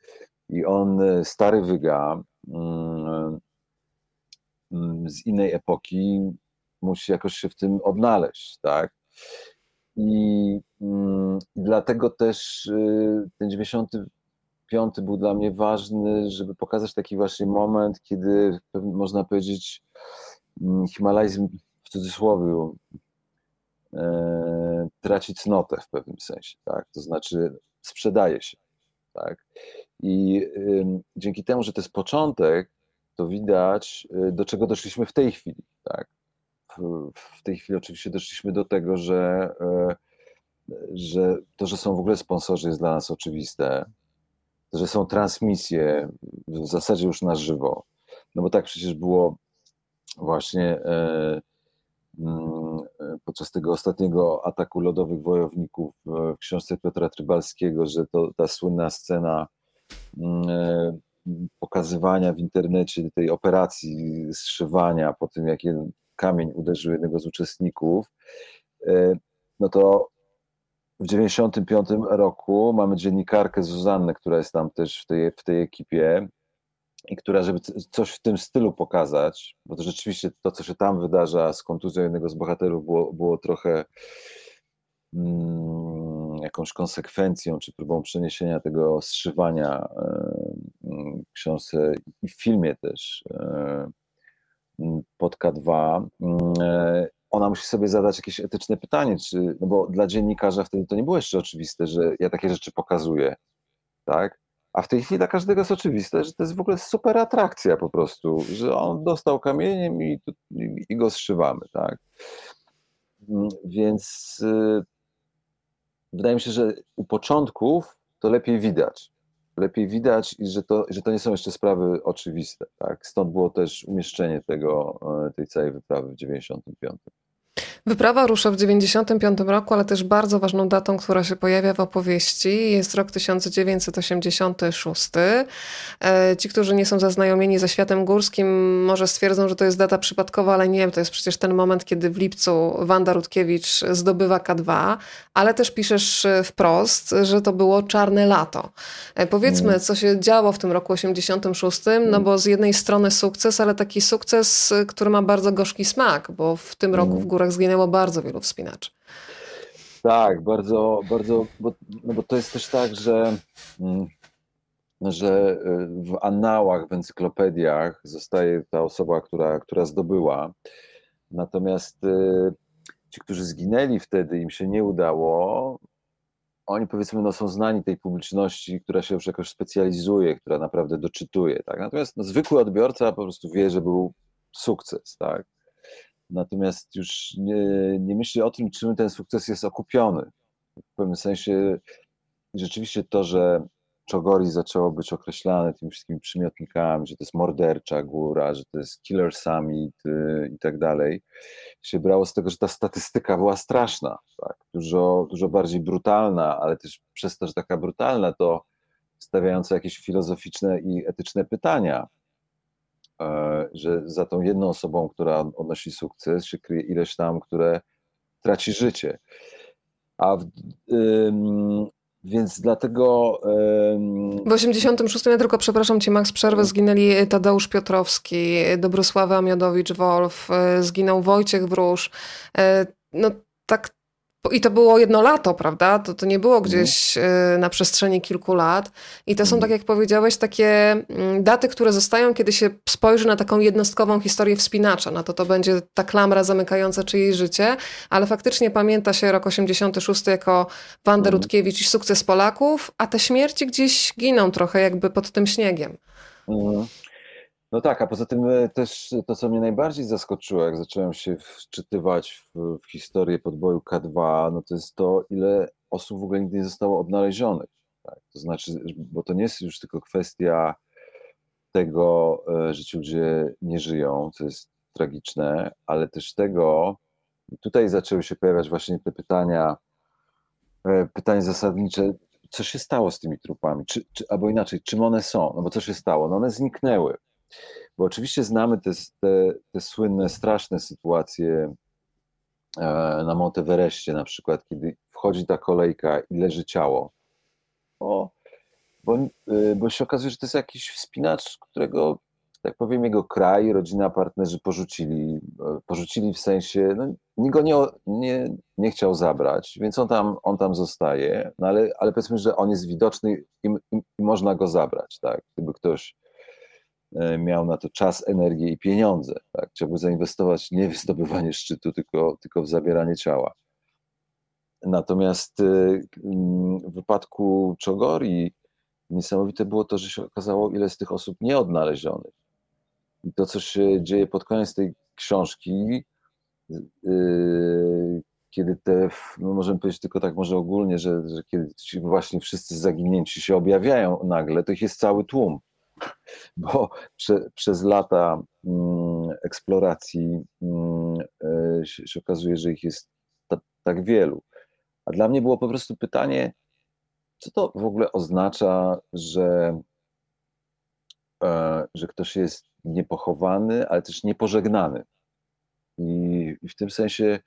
i on, e, stary wyga mm, mm, z innej epoki, musi jakoś się w tym odnaleźć, tak? I, mm, i dlatego też y, ten 95 był dla mnie ważny, żeby pokazać taki właśnie moment, kiedy można powiedzieć himalajzm w cudzysłowie traci cnotę w pewnym sensie, tak? To znaczy sprzedaje się, tak? I dzięki temu, że to jest początek, to widać, y, do czego doszliśmy w tej chwili, tak? W, w tej chwili oczywiście doszliśmy do tego, że, e, że to, że są w ogóle sponsorzy jest dla nas oczywiste, że są transmisje w zasadzie już na żywo, no bo tak przecież było właśnie e, podczas tego ostatniego ataku lodowych wojowników w książce Piotra Trybalskiego, że to ta słynna scena mm, e, pokazywania w internecie tej operacji zszywania po tym, jak jeden kamień uderzył jednego z uczestników, e, no to w 1995 roku mamy dziennikarkę Zuzannę, która jest tam też w tej, w tej ekipie i która, żeby coś w tym stylu pokazać, bo to rzeczywiście to, co się tam wydarza z kontuzją jednego z bohaterów, było, było trochę mm, jakąś konsekwencją, czy próbą przeniesienia tego zszywania y, książce i w filmie też y, pod K2. Y, ona musi sobie zadać jakieś etyczne pytanie, czy, no bo dla dziennikarza wtedy to nie było jeszcze oczywiste, że ja takie rzeczy pokazuję, tak? A w tej chwili dla każdego jest oczywiste, że to jest w ogóle super atrakcja po prostu, że on dostał kamieniem i, i, go zszywamy, tak? Mm, więc y, wydaje mi się, że u początków to lepiej widać. Lepiej widać i że to, że to nie są jeszcze sprawy oczywiste. Tak? Stąd było też umieszczenie tego, e, tej całej wyprawy w 95. Wyprawa rusza w 1995 roku, ale też bardzo ważną datą, która się pojawia w opowieści, jest rok 1986. E, ci, którzy nie są zaznajomieni ze światem górskim, może stwierdzą, że to jest data przypadkowa, ale nie, to jest przecież ten moment, kiedy w lipcu Wanda Rutkiewicz zdobywa K2, ale też piszesz wprost, że to było czarne lato. E, powiedzmy, mm. co się działo w tym roku 86, no bo z jednej strony sukces, ale taki sukces, który ma bardzo gorzki smak, bo w tym roku w górach zginęło zginęło bardzo wielu wspinaczy. Tak, bardzo, bardzo, bo, no bo to jest też tak, że, mm, że y, w annałach, w encyklopediach zostaje ta osoba, która, która zdobyła. Natomiast y, ci, którzy zginęli wtedy, im się nie udało, oni powiedzmy no, są znani tej publiczności, która się już jakoś specjalizuje, która naprawdę doczytuje. Tak? Natomiast no, zwykły odbiorca po prostu wie, że był sukces. Tak? Natomiast już nie, nie myśli o tym, czym ten sukces jest okupiony. W pewnym sensie rzeczywiście to, że Czogori zaczęło być określane tymi wszystkimi przymiotnikami, że to jest mordercza góra, że to jest killer summit y, i tak dalej, się brało z tego, że ta statystyka była straszna, tak? dużo, dużo bardziej brutalna, ale też przez to, że taka brutalna, to stawiająca jakieś filozoficzne i etyczne pytania że za tą jedną osobą, która odnosi sukces, się kryje ileś tam, które traci życie. A w, ym, więc dlatego. Ym... W 86 ja tylko przepraszam cię, Max, przerwę. Zginęli Tadeusz Piotrowski, Dobrosława Miodowicz-Wolf, e, zginął Wojciech Wróż. E, no tak i to było jedno lato, prawda? To, to nie było mhm. gdzieś mm. na przestrzeni kilku lat. I to są, mm. tak jak powiedziałeś, takie mm, daty, które zostają, kiedy się spojrzy na taką jednostkową historię wspinacza. No to to będzie ta klamra zamykająca czyjeś życie, ale faktycznie pamięta się rok 86 jako Wanda mm. Rutkiewicz i sukces Polaków, a te śmierci gdzieś giną trochę jakby pod tym śniegiem. No tak, a poza tym e, też to, co mnie najbardziej zaskoczyło, jak zacząłem się wczytywać w, w historię podboju K2, no to jest to, ile osób w ogóle nigdy nie zostało odnalezionych. Tak? To znaczy, bo to nie jest już tylko kwestia tego, e, że ci ludzie nie żyją, co jest tragiczne, ale też tego, tutaj zaczęły się pojawiać właśnie te pytania, e, pytanie zasadnicze, co się stało z tymi trupami? Czy, czy, albo inaczej, czym one są? No bo co się stało? No one zniknęły. Bo oczywiście znamy te, te, te słynne, straszne sytuacje e, na Monteverestie na przykład, kiedy wchodzi ta kolejka i leży ciało. O, bo, y, bo się okazuje, że to jest jakiś wspinacz, którego, tak powiem, jego kraj, rodzina, partnerzy porzucili. E, porzucili w sensie, no, nikt go nie, nie, nie chciał zabrać, więc on tam, on tam zostaje, no ale, ale powiedzmy, że on jest widoczny i, i, i można go zabrać, tak? Gdyby ktoś e, miał na to czas, energię i pieniądze, tak? Chciałby zainwestować nie w zdobywanie szczytu, tylko, tylko w zabieranie ciała. Natomiast y, w wypadku Czogori niesamowite było to, że się okazało, ile z tych osób nieodnalezionych. I to, co się dzieje pod koniec tej książki, y, kiedy te, no możemy powiedzieć tylko tak może ogólnie, że, że kiedy ci właśnie wszyscy zaginięci się objawiają nagle, to ich jest cały tłum, <laughs> bo prze, przez lata mm, eksploracji mm, y, się, się, okazuje, że ich jest ta, tak wielu. A dla mnie było po prostu pytanie, co to w ogóle oznacza, że, e, że ktoś jest niepochowany, ale też niepożegnany. I, I w tym sensie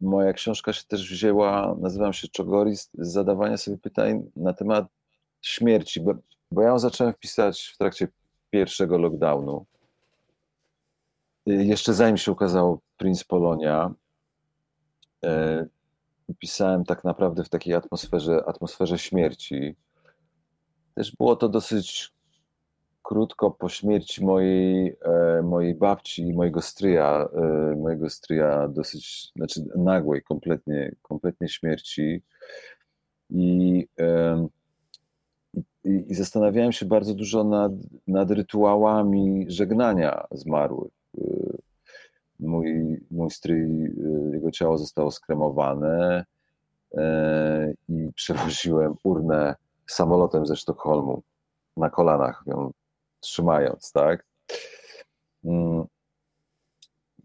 moja książka się też wzięła, nazywam się Czogoris, z zadawania sobie pytań na temat śmierci, bo, bo ja ją zacząłem pisać w trakcie pierwszego lockdownu. Jeszcze zanim się ukazało Prince Polonia, e, pisałem tak naprawdę w takiej atmosferze, atmosferze śmierci. Też było to dosyć krótko po śmierci mojej, e, mojej babci i mojego stryja, e, mojego stryja dosyć, znaczy nagłej kompletnie, kompletnie śmierci. I, i, i zastanawiałem się bardzo dużo nad, nad rytuałami żegnania zmarłych. Mój, mój stryj, jego ciało zostało skremowane i przewoziłem urnę samolotem ze Sztokholmu na kolanach ją trzymając, tak?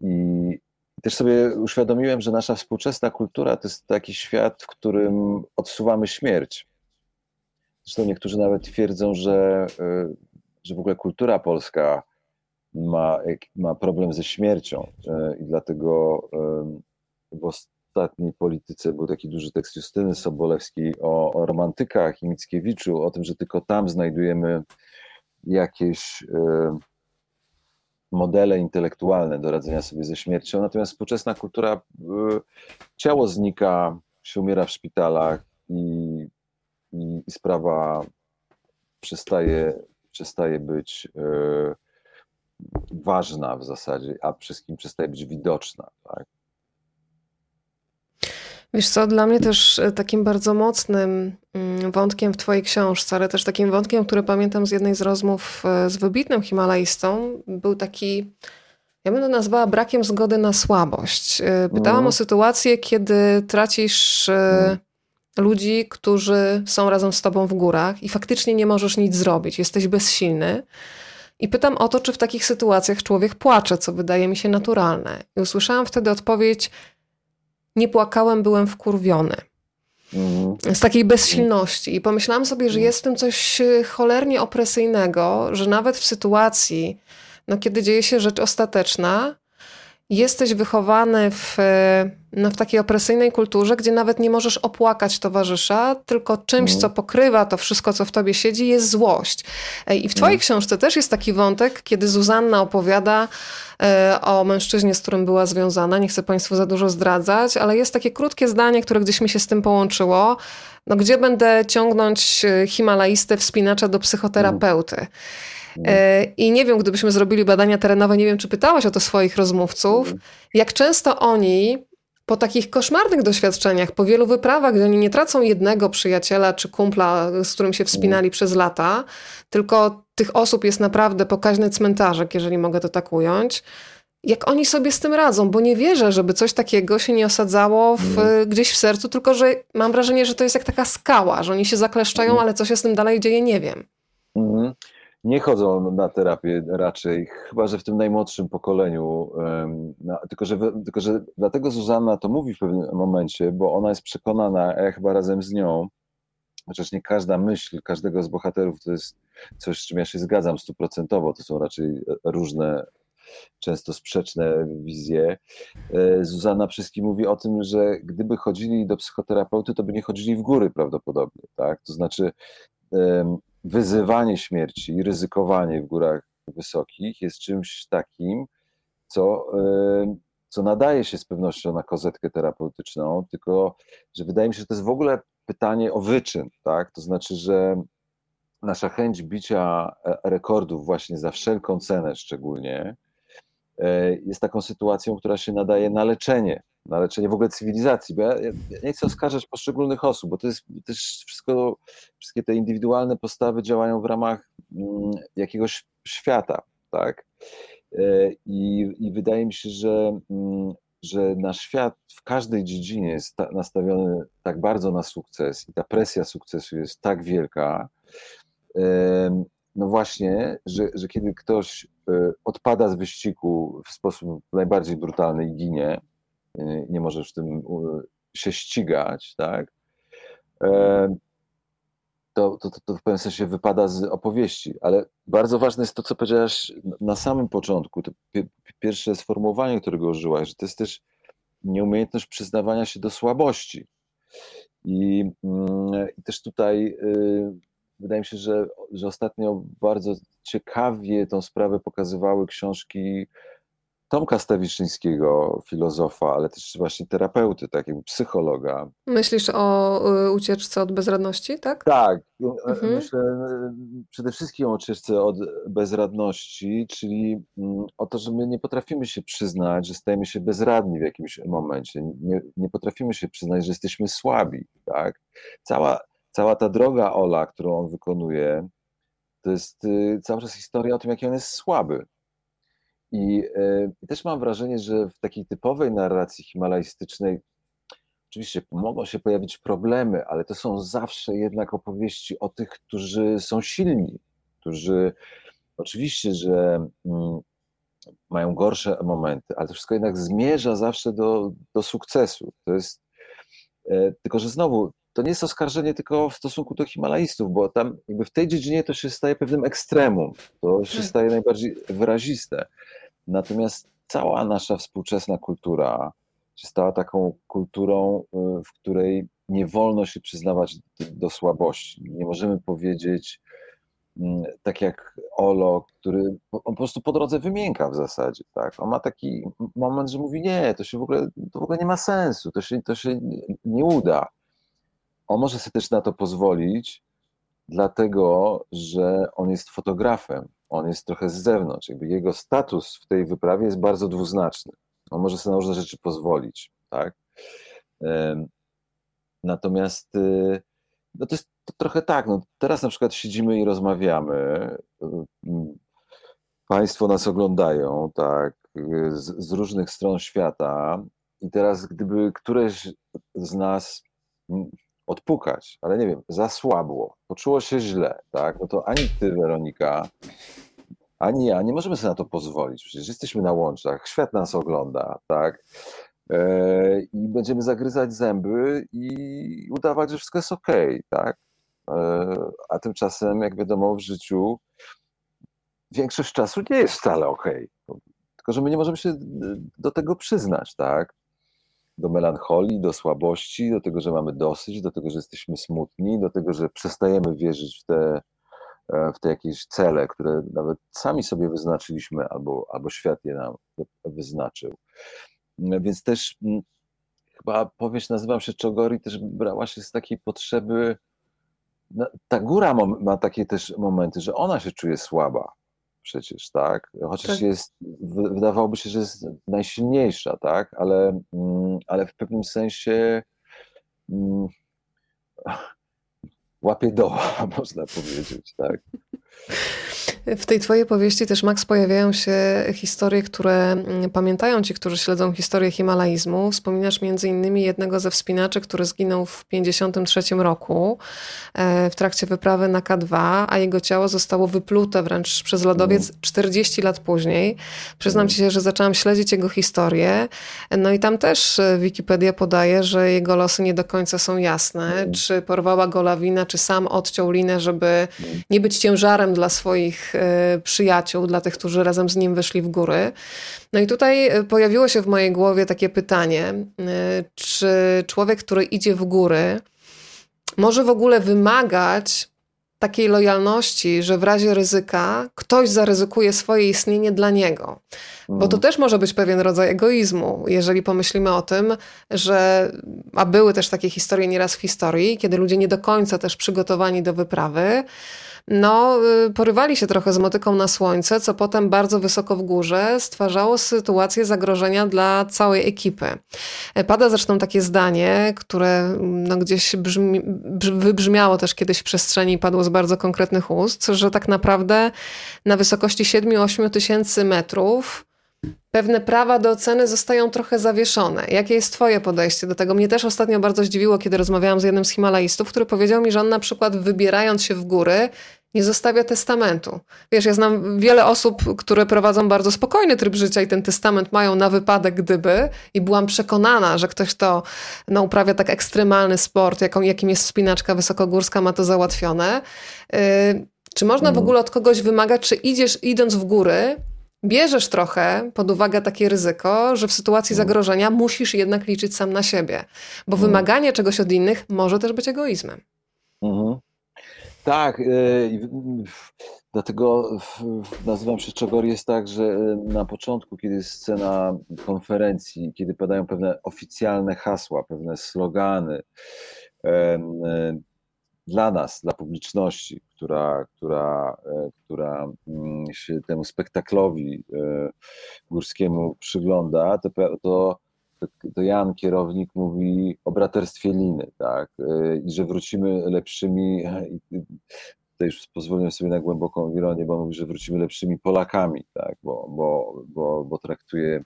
I też sobie uświadomiłem, że nasza współczesna kultura to jest taki świat, w którym odsuwamy śmierć. Zresztą niektórzy nawet twierdzą, że, y, że w ogóle kultura polska ma, ma problem ze śmiercią y, i dlatego y, w ostatniej polityce był taki duży tekst Justyny Sobolewskiej o, o romantykach i Mickiewiczu, o tym, że tylko tam znajdujemy jakieś modele intelektualne do radzenia sobie ze śmiercią, natomiast współczesna kultura, ciało znika, się umiera w szpitalach i, i, i sprawa przestaje, przestaje być e, ważna w zasadzie, a wszystkim przestaje być widoczna. Tak? Wiesz co, dla mnie też e, takim bardzo mocnym mm, wątkiem w twojej książce, ale też takim wątkiem, który pamiętam z jednej z rozmów e, z wybitnym himalaistą, był taki, ja bym to nazwała brakiem zgody na słabość. Pytałam mm. o sytuację, kiedy tracisz mm. Ludzi, którzy są razem z tobą w górach i faktycznie nie możesz nic zrobić, jesteś bezsilny. I pytam o to, czy w takich sytuacjach człowiek płacze, co wydaje mi się naturalne. I usłyszałam wtedy odpowiedź, nie płakałem, byłem wkurwiony. Mhm. Z takiej bezsilności. I pomyślałam sobie, że jest w tym coś e, cholernie opresyjnego, że nawet w sytuacji, no, kiedy dzieje się rzecz ostateczna, jesteś wychowany w, no, w takiej opresyjnej kulturze, gdzie nawet nie możesz opłakać towarzysza, tylko czymś, mm. co pokrywa to wszystko, co w tobie siedzi, jest złość. I w twojej mm. książce też jest taki wątek, kiedy Zuzanna opowiada e, o mężczyźnie, z którym była związana. Nie chcę Państwu za dużo zdradzać, ale jest takie krótkie zdanie, które gdzieś mi się z tym połączyło. No, gdzie będę ciągnąć e, himalaistę, wspinacza do psychoterapeuty? E, I nie wiem, gdybyśmy zrobili badania terenowe, nie wiem, czy pytałaś o to swoich rozmówców, mhm. jak często oni po takich koszmarnych doświadczeniach, po wielu wyprawach, gdzie oni nie tracą jednego przyjaciela czy kumpla, z którym się wspinali mhm. przez lata, tylko tych osób jest naprawdę pokaźny cmentarzek, jeżeli mogę to tak ująć. Jak oni sobie z tym radzą, bo nie wierzę, żeby coś takiego się nie osadzało w, mm. gdzieś w sercu, tylko że mam wrażenie, że to jest jak taka skała, że oni się zakleszczają, mm. ale co się z tym dalej dzieje, nie wiem. Mm. Nie chodzą na terapię raczej, chyba że w tym najmłodszym pokoleniu. No, tylko, że, tylko, że dlatego Zuzanna to mówi w pewnym momencie, bo ona jest przekonana, a ja chyba razem z nią, chociaż nie każda myśl każdego z bohaterów to jest coś, z czym ja się zgadzam stuprocentowo, to są raczej różne, często sprzeczne wizje. E, Zuzanna wszystkim mówi o tym, że gdyby chodzili do psychoterapeuty, to by nie chodzili w góry prawdopodobnie, tak? To znaczy wyzywanie śmierci i ryzykowanie w górach wysokich jest czymś takim, co, co nadaje się z pewnością na kozetkę terapeutyczną, tylko że wydaje mi się, że to jest w ogóle pytanie o wyczyn, tak? To znaczy, że nasza chęć bicia e, rekordów właśnie za wszelką cenę szczególnie e, jest taką sytuacją, która się nadaje na leczenie, na leczenie w ogóle cywilizacji. Bo ja, ja nie chcę oskarżać poszczególnych osób, bo to jest też wszystko, wszystkie te indywidualne postawy działają w ramach mm, jakiegoś świata, tak? E, I, I wydaje mi się, że, mm, że nasz świat w każdej dziedzinie jest nastawiony tak bardzo na sukces i ta presja sukcesu jest tak wielka, no właśnie, że, że kiedy ktoś e, odpada z wyścigu w sposób najbardziej brutalny i ginie, e, nie możesz w tym się ścigać, tak? To, to, to, w pewnym sensie wypada z opowieści, ale bardzo ważne jest to, co powiedziałaś na samym początku, to pierwsze sformułowanie, którego użyłaś, że to jest też nieumiejętność przyznawania się do słabości. I, mm, i też tutaj wydaje mi się, że, że ostatnio bardzo ciekawie tą sprawę pokazywały książki Tomka Stawiszyńskiego, filozofa, ale też właśnie terapeuty, takiego psychologa. Myślisz o y, ucieczce od bezradności, tak? Tak. Mhm. Myślę y, przede wszystkim o ucieczce od bezradności, czyli mm, o to, że my nie potrafimy się przyznać, że stajemy się bezradni w jakimś momencie. Nie, nie potrafimy się przyznać, że jesteśmy słabi. Tak? Cała, cała ta droga Ola, którą on wykonuje, to jest y, cały czas historia o tym, jaki on jest słaby i, e, I, też mam wrażenie, że w takiej typowej narracji himalajstycznej oczywiście mogą się pojawić problemy, ale to są zawsze jednak opowieści o tych, którzy są silni, którzy oczywiście, że mm, mają gorsze momenty, ale to wszystko jednak zmierza zawsze do, do sukcesu. To jest e, tylko, że znowu to nie jest oskarżenie tylko w stosunku do Himalajstów, bo tam jakby w tej dziedzinie to się staje pewnym ekstremum, to się tak. staje najbardziej wyraziste. Natomiast cała nasza współczesna kultura się stała taką kulturą, y, w której nie wolno się przyznawać do, słabości. Nie możemy powiedzieć, mm, tak jak Olo, który on po prostu po drodze wymięka w zasadzie, tak? On ma taki moment, że mówi, nie, to się w ogóle, to w ogóle nie ma sensu, to się, to się nie uda. On może sobie też na to pozwolić, dlatego, że on jest fotografem on jest trochę z zewnątrz. Jakby jego status w tej wyprawie jest bardzo dwuznaczny. On może sobie na różne rzeczy pozwolić, tak? Natomiast y, no to jest to trochę tak, no teraz na przykład siedzimy i rozmawiamy, państwo nas oglądają, tak, z, z różnych stron świata i teraz gdyby któreś z nas odpukać, ale nie wiem, zasłabło, poczuło się źle, tak, no to ani ty, Weronika, ani ja nie możemy sobie na to pozwolić. Przecież jesteśmy na łączach, świat nas ogląda, tak? E, I będziemy zagryzać zęby i udawać, że wszystko jest ok, tak? E, a tymczasem, jak wiadomo, w życiu większość czasu nie jest wcale ok. Tylko, że my nie możemy się do tego przyznać, tak? Do melancholii, do słabości, do tego, że mamy dosyć, do tego, że jesteśmy smutni, do tego, że przestajemy wierzyć w te, e, w te jakieś cele, które nawet sami sobie wyznaczyliśmy, albo, albo świat je nam wyznaczył. Więc też mm, chyba powieść nazywam się Czogori, też brała się z takiej potrzeby. No, ta góra ma takie też momenty, że ona się czuje słaba przecież, tak? Chociaż tak. jest, wydawałoby się, że jest najsilniejsza, tak? Ale, mm, ale w pewnym sensie mm, <laughs> łapie doła, <laughs> można powiedzieć, tak? <laughs> W tej twojej powieści też, Max, pojawiają się historie, które mm, pamiętają ci, którzy śledzą historię himalaizmu. Wspominasz między innymi jednego ze wspinaczy, który zginął w 1953 roku e, w trakcie wyprawy na K2, a jego ciało zostało wyplute wręcz przez lodowiec 40 lat później. Przyznam ci się, że zaczęłam śledzić jego historię. No i tam też e, Wikipedia podaje, że jego losy nie do końca są jasne. Czy porwała go lawina, czy sam odciął linę, żeby nie być ciężarem dla swoich e, przyjaciół, dla tych, którzy razem z nim wyszli w góry. No i tutaj e, pojawiło się w mojej głowie takie pytanie, e, czy człowiek, który idzie w góry, może w ogóle wymagać takiej lojalności, że w razie ryzyka ktoś zaryzykuje swoje istnienie dla niego. Bo to mm. też może być pewien rodzaj egoizmu, jeżeli pomyślimy o tym, że, a były też takie historie nieraz w historii, kiedy ludzie nie do końca też przygotowani do wyprawy, no, y, porywali się trochę z motyką na słońce, co potem bardzo wysoko w górze stwarzało sytuację zagrożenia dla całej ekipy. E, pada zresztą takie zdanie, które no, gdzieś brzmi, wybrzmiało też kiedyś w przestrzeni padło z bardzo konkretnych ust, że tak naprawdę na wysokości 7-8 tysięcy metrów pewne prawa do oceny zostają trochę zawieszone. Jakie jest Twoje podejście do tego? Mnie też ostatnio bardzo zdziwiło, kiedy rozmawiałam z jednym z Himalajstów, który powiedział mi, że on na przykład wybierając się w góry, nie zostawia testamentu. Wiesz, ja znam wiele osób, które prowadzą bardzo spokojny tryb życia i ten testament mają na wypadek gdyby i byłam przekonana, że ktoś, kto no, uprawia tak ekstremalny sport, jaką, jakim jest spinaczka wysokogórska, ma to załatwione. Yy, czy można w mhm. ogóle od kogoś wymagać, czy idziesz idąc w góry, bierzesz trochę pod uwagę takie ryzyko, że w sytuacji mhm. zagrożenia musisz jednak liczyć sam na siebie, bo mhm. wymaganie czegoś od innych może też być egoizmem. Mhm. Tak, y, dlatego nazywam się Czogor jest tak, że y, na początku, kiedy jest scena konferencji, kiedy padają pewne oficjalne hasła, pewne slogany dla nas, dla publiczności, która, która, e, która mm, się temu spektaklowi e, górskiemu przygląda, to, to to Jan, kierownik, mówi o braterstwie liny, tak? I że wrócimy lepszymi, tutaj już pozwolę sobie na głęboką ironię, bo mówi, że wrócimy lepszymi Polakami, tak? Bo, bo, bo, bo traktuje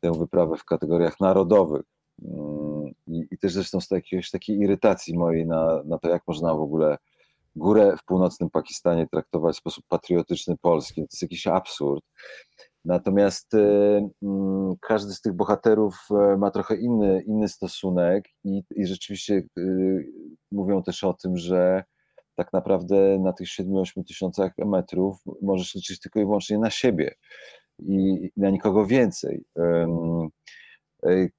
tę wyprawę w kategoriach narodowych. Mm, I, i też zresztą z jakiejś takiej irytacji mojej na, na to, jak można w ogóle górę w północnym Pakistanie traktować w sposób patriotyczny polski. To jest jakiś absurd. Natomiast e, mm, każdy z tych bohaterów e, ma trochę inny, inny stosunek i, i rzeczywiście e, mówią też o tym, że tak naprawdę na tych 7-8 tysiącach metrów możesz liczyć tylko i wyłącznie na siebie i na nikogo więcej.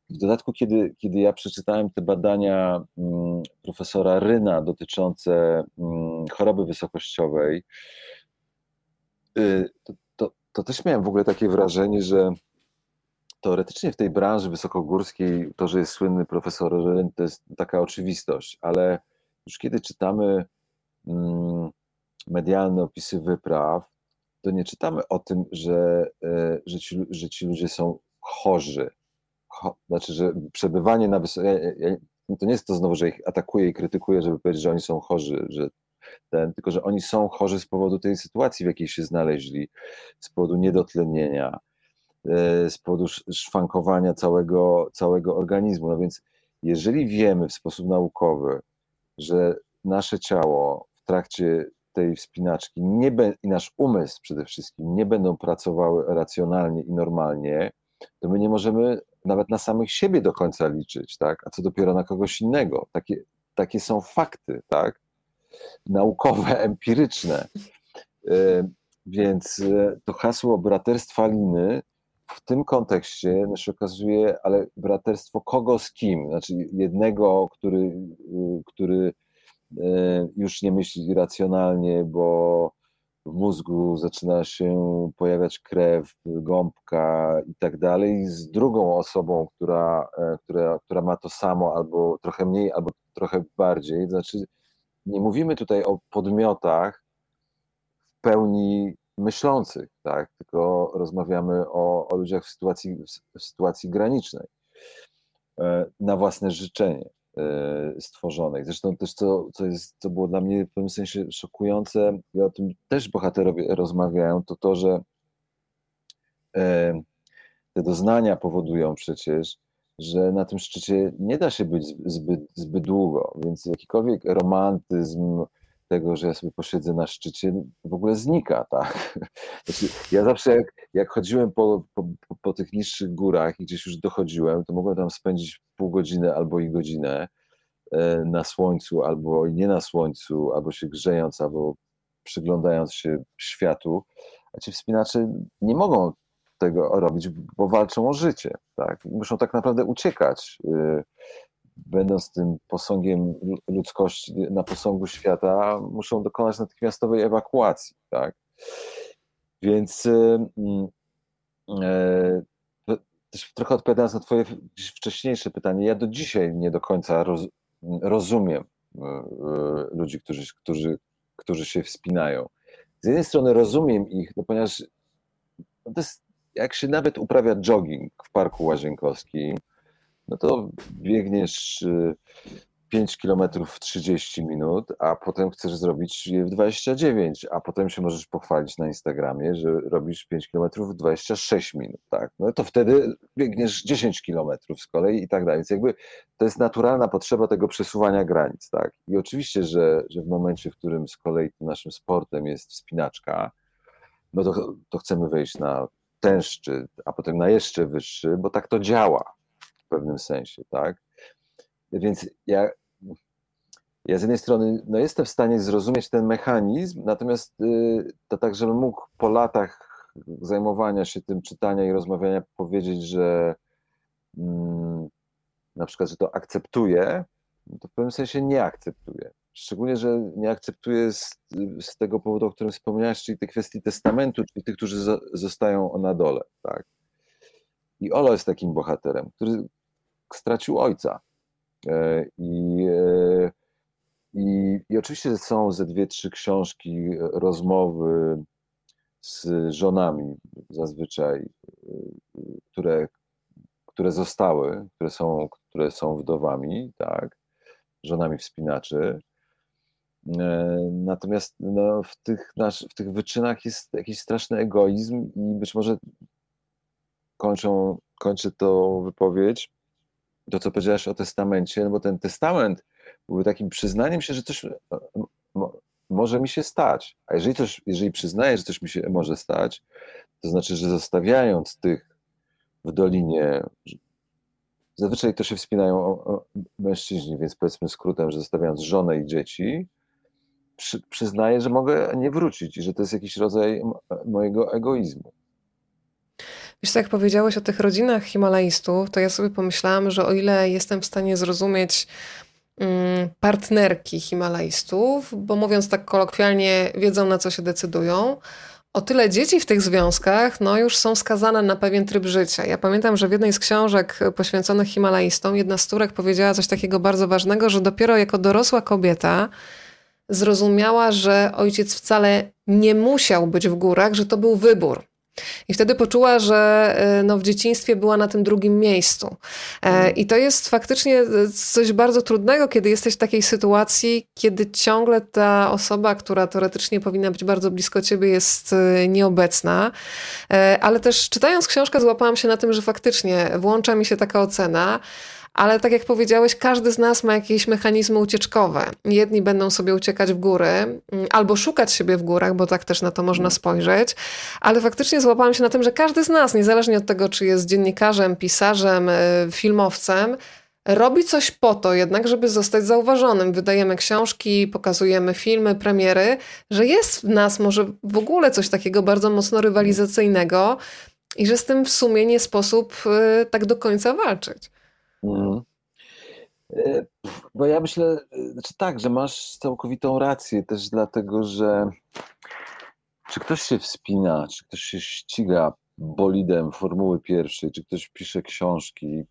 W dodatku, kiedy, kiedy ja przeczytałem te badania mm, profesora Ryna dotyczące mm, choroby wysokościowej, to, to też miałem w ogóle takie wrażenie, że teoretycznie w tej branży wysokogórskiej to, że jest słynny profesor Ryn, to jest taka oczywistość, ale już kiedy czytamy mm, medialne opisy wypraw, to nie czytamy o tym, że, e, że, ci, że ci ludzie są chorzy. Znaczy, że przebywanie na wysokości. to nie jest to znowu, że ich atakuję i krytykuję, żeby powiedzieć, że oni są chorzy, że ten, tylko że oni są chorzy z powodu tej sytuacji, w jakiej się znaleźli, z powodu niedotlenienia, e, z powodu szwankowania całego, całego organizmu. No więc jeżeli wiemy w sposób naukowy, że nasze ciało w trakcie tej wspinaczki nie be, i nasz umysł przede wszystkim nie będą pracowały racjonalnie i normalnie, to my nie możemy nawet na samych siebie do końca liczyć, tak? A co dopiero na kogoś innego. Takie, takie są fakty, tak? naukowe, <laughs> empiryczne. E, więc e, to hasło braterstwa liny w tym kontekście no się okazuje, ale braterstwo kogo z kim? Znaczy jednego, który, e, który już nie myśli racjonalnie, bo w mózgu zaczyna się pojawiać krew, gąbka i tak dalej, z drugą osobą, która, która, która ma to samo, albo trochę mniej, albo trochę bardziej. Znaczy, nie mówimy tutaj o podmiotach w pełni myślących, tak? tylko rozmawiamy o, o ludziach w sytuacji, w sytuacji granicznej e, na własne życzenie. Stworzonej. Zresztą też co, co, jest, było dla mnie w pewnym sensie szokujące, i o tym też bohaterowie rozmawiają, to to, że te doznania powodują przecież, że na tym szczycie nie da się być zbyt, zbyt długo, więc jakikolwiek romantyzm tego, że ja sobie posiedzę na szczycie, w ogóle znika, tak? <laughs> Znaczy, ja zawsze jak, jak chodziłem po, po, po, tych niższych górach i gdzieś już dochodziłem, to mogłem tam spędzić pół godziny albo i godzinę e, na słońcu, albo nie na słońcu, albo się grzejąc, albo przyglądając się światu, a ci wspinacze nie mogą tego robić, bo walczą o życie. Tak? Muszą tak naprawdę uciekać. Y, będąc tym posągiem ludzkości na posągu świata, muszą dokonać natychmiastowej ewakuacji. Tak? Więc y, mm, e, też trochę odpowiadając na Twoje wcześniejsze pytanie, ja do dzisiaj nie do końca roz, rozumiem y, ludzi, którzy, którzy, którzy się wspinają. Z jednej strony rozumiem ich, no ponieważ to jest jak się nawet uprawia jogging w Parku Łazienkowskim, no to biegniesz 5 km w 30 minut, a potem chcesz zrobić je w 29, a potem się możesz pochwalić na Instagramie, że robisz 5 km w 26 minut, tak? No to wtedy biegniesz 10 km z kolei i tak dalej. Więc jakby to jest naturalna potrzeba tego przesuwania granic, tak? I oczywiście, że, że w momencie, w którym z kolei naszym sportem jest wspinaczka, no to, to chcemy wejść na ten szczyt, a potem na jeszcze wyższy, bo tak to działa pewnym sensie, tak? Więc ja, ja z jednej strony no jestem w stanie zrozumieć ten mechanizm, natomiast y, to tak, żebym mógł po latach zajmowania się tym, czytania i rozmawiania powiedzieć, że mm, na przykład, że to akceptuję, to w pewnym sensie nie akceptuję. Szczególnie, że nie akceptuję z, z, tego powodu, o którym wspomniałeś, czyli tej kwestii testamentu, czyli tych, którzy zostają na dole. Tak? I Olo jest takim bohaterem, który stracił ojca. E, I, e, i, i oczywiście są ze dwie, trzy książki, rozmowy z żonami zazwyczaj, e, które, które zostały, które są, które są wdowami, tak, żonami wspinaczy. Natomiast no, w, tych nasz, w tych wyczynach jest jakiś straszny egoizm i być może kończą, kończę tą wypowiedź, to co powiedziałeś o testamencie, no bo ten testament byłby takim przyznaniem się, że coś e, mo, może mi się stać. A jeżeli, coś, jeżeli przyznaję, że coś mi się może stać, to znaczy, że zostawiając tych w dolinie, zazwyczaj to się wspinają mężczyźni, więc powiedzmy skrótem, że zostawiając żonę i dzieci, przy, przyznaję, że mogę nie wrócić i że to jest jakiś rodzaj mojego egoizmu. Wiesz, jak powiedziałeś o tych rodzinach Himalajstów, to ja sobie pomyślałam, że o ile jestem w stanie zrozumieć mm, partnerki Himalajstów, bo mówiąc tak kolokwialnie, wiedzą na co się decydują, o tyle dzieci w tych związkach no, już są skazane na pewien tryb życia. Ja pamiętam, że w jednej z książek poświęconych Himalajstom jedna z turek powiedziała coś takiego bardzo ważnego, że dopiero jako dorosła kobieta zrozumiała, że ojciec wcale nie musiał być w górach, że to był wybór. I wtedy poczuła, że e, no, w dzieciństwie była na tym drugim miejscu. E, mhm. I to jest faktycznie e, coś bardzo trudnego, kiedy jesteś w takiej sytuacji, kiedy ciągle ta osoba, która teoretycznie powinna być bardzo blisko ciebie, jest nieobecna. Ale też czytając książkę, złapałam się na tym, że faktycznie włącza mi się taka ocena ale tak jak powiedziałeś, każdy z nas ma jakieś mechanizmy ucieczkowe. Jedni będą sobie uciekać w góry mm, albo szukać siebie w górach, bo tak też na to można spojrzeć, ale faktycznie złapałam się na tym, że każdy z nas, niezależnie od tego, czy jest dziennikarzem, pisarzem, y, filmowcem, robi coś po to jednak, żeby zostać zauważonym. Wydajemy książki, pokazujemy filmy, premiery, że jest w nas może w ogóle coś takiego bardzo mocno rywalizacyjnego i że z tym w sumie nie sposób y, tak do końca walczyć. Mhm. E, bo ja myślę, e, znaczy tak, że masz całkowitą rację też dlatego, że czy ktoś się wspina, czy ktoś się ściga bolidem Formuły pierwszej, czy ktoś pisze książki,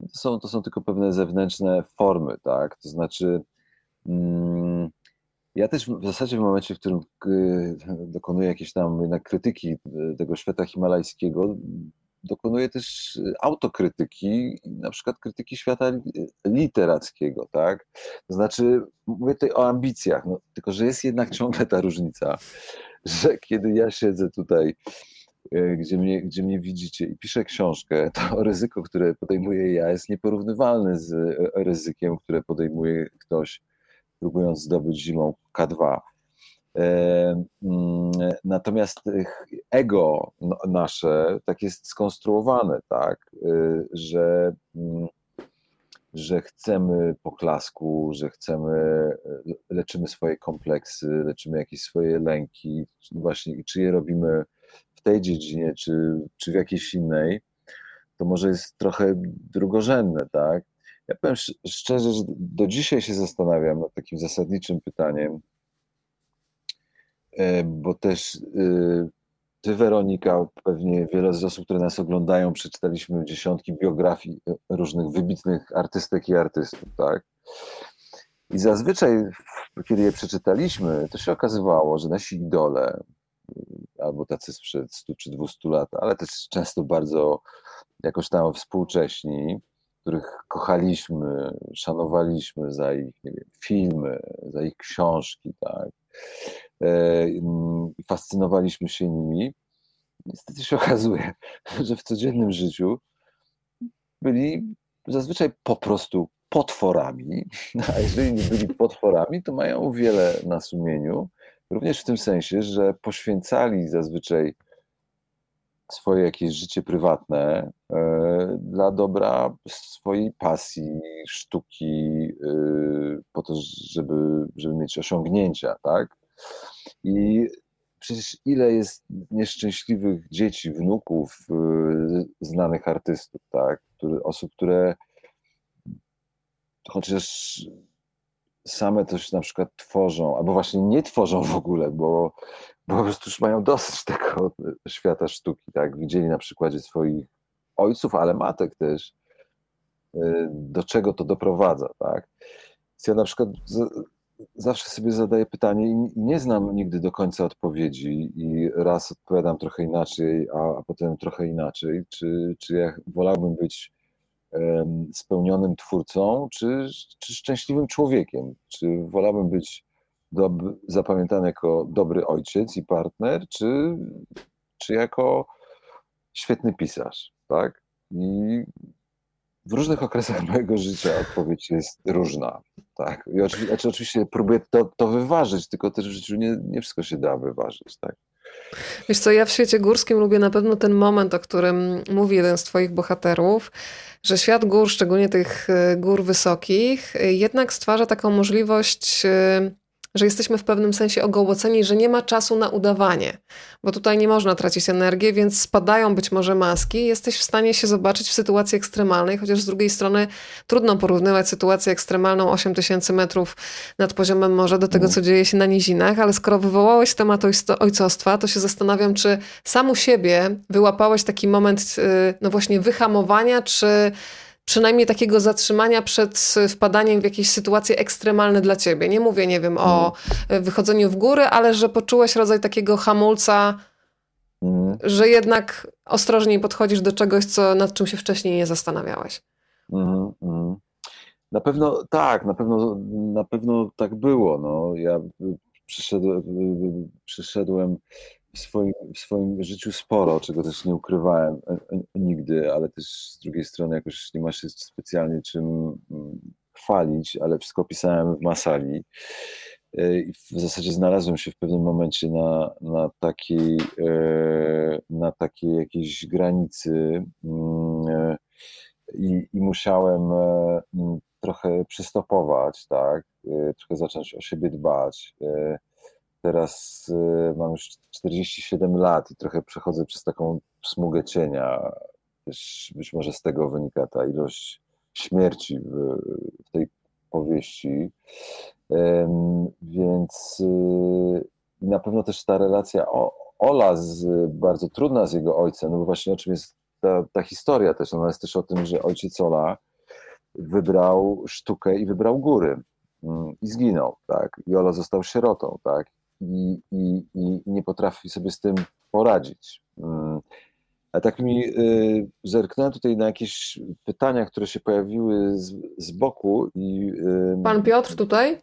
to są, to są tylko pewne zewnętrzne formy, tak? To znaczy, mm, ja też w zasadzie w momencie, w którym dokonuję jakiejś tam jednak krytyki tego świata himalajskiego, dokonuje też autokrytyki, na przykład krytyki świata literackiego, tak? To znaczy, mówię tutaj o ambicjach, no, tylko że jest jednak ciągle ta różnica, <laughs> że kiedy ja siedzę tutaj, e, gdzie mnie, gdzie mnie widzicie i piszę książkę, to <laughs> ryzyko, które podejmuję ja, jest nieporównywalne z ryzykiem, które podejmuje ktoś, próbując zdobyć zimą K2 Mm, natomiast ego nasze tak jest skonstruowane, tak, y, że, mm, że chcemy poklasku, że chcemy, y, leczymy swoje kompleksy, leczymy jakieś swoje lęki, właśnie czy je robimy w tej dziedzinie, czy, czy w jakiejś innej, to może jest trochę drugorzędne, tak. Ja powiem szczerze, że do dzisiaj się zastanawiam nad takim zasadniczym pytaniem, E, bo też y, ty, Weronika, pewnie wiele z osób, które nas oglądają, przeczytaliśmy dziesiątki biografii e, różnych wybitnych artystek i artystów, tak? I zazwyczaj, kiedy je przeczytaliśmy, to się okazywało, że nasi idole, y, albo tacy sprzed 100 czy 200 lat, ale też często bardzo jakoś tam współcześni, których kochaliśmy, szanowaliśmy za ich wiem, filmy, za ich książki, tak, E, fascynowaliśmy się nimi. Niestety się <laughs> okazuje, że w codziennym życiu byli zazwyczaj po prostu potworami, <laughs> a jeżeli nie byli potworami, to mają wiele na sumieniu, również w tym sensie, że poświęcali zazwyczaj swoje jakieś życie prywatne e, dla dobra swojej pasji, sztuki, e, po to, żeby, żeby mieć osiągnięcia, tak? I przecież ile jest nieszczęśliwych dzieci, wnuków y, znanych artystów, tak? Który, osób, które chociaż same coś na przykład tworzą, albo właśnie nie tworzą w ogóle, bo, bo po prostu już mają dosyć tego świata sztuki, tak? Widzieli na przykładzie swoich ojców, ale matek też, y, do czego to doprowadza, tak? ja na przykład zawsze sobie zadaję pytanie i nie znam nigdy do końca odpowiedzi i raz odpowiadam trochę inaczej, a, a potem trochę inaczej. Czy, czy ja wolałbym być spełnionym twórcą, czy, czy szczęśliwym człowiekiem? Czy wolałbym być zapamiętany jako dobry ojciec i partner, czy, czy jako świetny pisarz, tak? I w różnych okresach mojego życia odpowiedź jest różna. Tak. I oczywiście, znaczy oczywiście próbuję to, to wyważyć, tylko też w życiu nie, nie wszystko się da wyważyć. Tak. Wiesz co, ja w świecie górskim lubię na pewno ten moment, o którym mówi jeden z twoich bohaterów, że świat gór, szczególnie tych y, gór wysokich, y, jednak stwarza taką możliwość y, że jesteśmy w pewnym sensie ogołoceni, że nie ma czasu na udawanie, bo tutaj nie można tracić energii, więc spadają być może maski. Jesteś w stanie się zobaczyć w sytuacji ekstremalnej, chociaż z drugiej strony trudno porównywać sytuację ekstremalną 8000 metrów nad poziomem morza do tego, co dzieje się na nizinach, ale skoro wywołałeś temat ojcostwa, to się zastanawiam, czy sam u siebie wyłapałeś taki moment, y, no właśnie, wyhamowania, czy przynajmniej takiego zatrzymania przed wpadaniem w jakieś sytuacje ekstremalne dla ciebie. Nie mówię, nie wiem, o mm. wychodzeniu w góry, ale że poczułeś rodzaj takiego hamulca, mm. że jednak ostrożniej podchodzisz do czegoś, co, nad czym się wcześniej nie zastanawiałeś. Mm, mm. Na pewno tak, na pewno, na pewno tak było. No. Ja przyszedłem, przyszedłem w swoim, w swoim życiu sporo, czego też nie ukrywałem e, e, nigdy, ale też z drugiej strony jakoś nie ma się specjalnie czym mm, chwalić, ale wszystko pisałem w Masali. E, I w zasadzie znalazłem się w pewnym momencie na, na, takiej, na takiej jakiejś granicy mm, i, i musiałem mm, trochę przystopować, tak? trochę zacząć o siebie dbać. Teraz y, mam już 47 lat i trochę przechodzę przez taką smugę cienia. Być może z tego wynika ta ilość śmierci w, w tej powieści. Więc y, na pewno też ta relacja Ola z, bardzo trudna z jego ojcem, no bo właśnie o czym jest ta, ta historia też, ona jest też o tym, że ojciec Ola wybrał sztukę i wybrał góry mm, i zginął, tak, i Ola został sierotą, tak, i, i, i nie potrafi sobie z tym poradzić. Mm. A tak mi y, zerknąłem tutaj na jakieś pytania, które się pojawiły z, z boku i... Pan Piotr tutaj?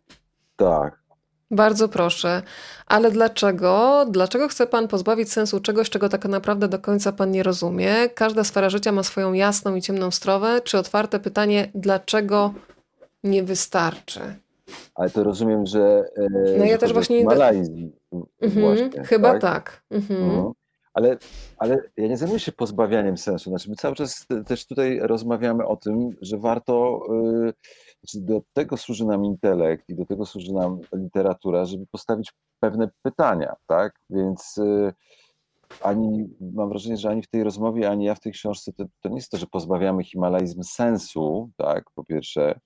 Tak. Bardzo proszę. Ale dlaczego? Dlaczego chce Pan pozbawić sensu czegoś, czego tak naprawdę do końca Pan nie rozumie? Każda sfera życia ma swoją jasną i ciemną stronę. Czy otwarte pytanie, dlaczego nie wystarczy? Ale to rozumiem, że. E, no ja też właśnie. Malajzji. Mhm, właśnie, chyba tak. tak. Mhm. Mhm. Ale, ale ja nie zajmuję się pozbawianiem sensu. Znaczy, my cały czas też tutaj rozmawiamy o tym, że warto. Yy, znaczy do tego służy nam intelekt i do tego służy nam literatura, żeby postawić pewne pytania, tak? Więc yy, ani mam wrażenie, że ani w tej rozmowie, ani ja w tej książce to, to nie jest to, że pozbawiamy Himalajzm sensu, tak? Po pierwsze.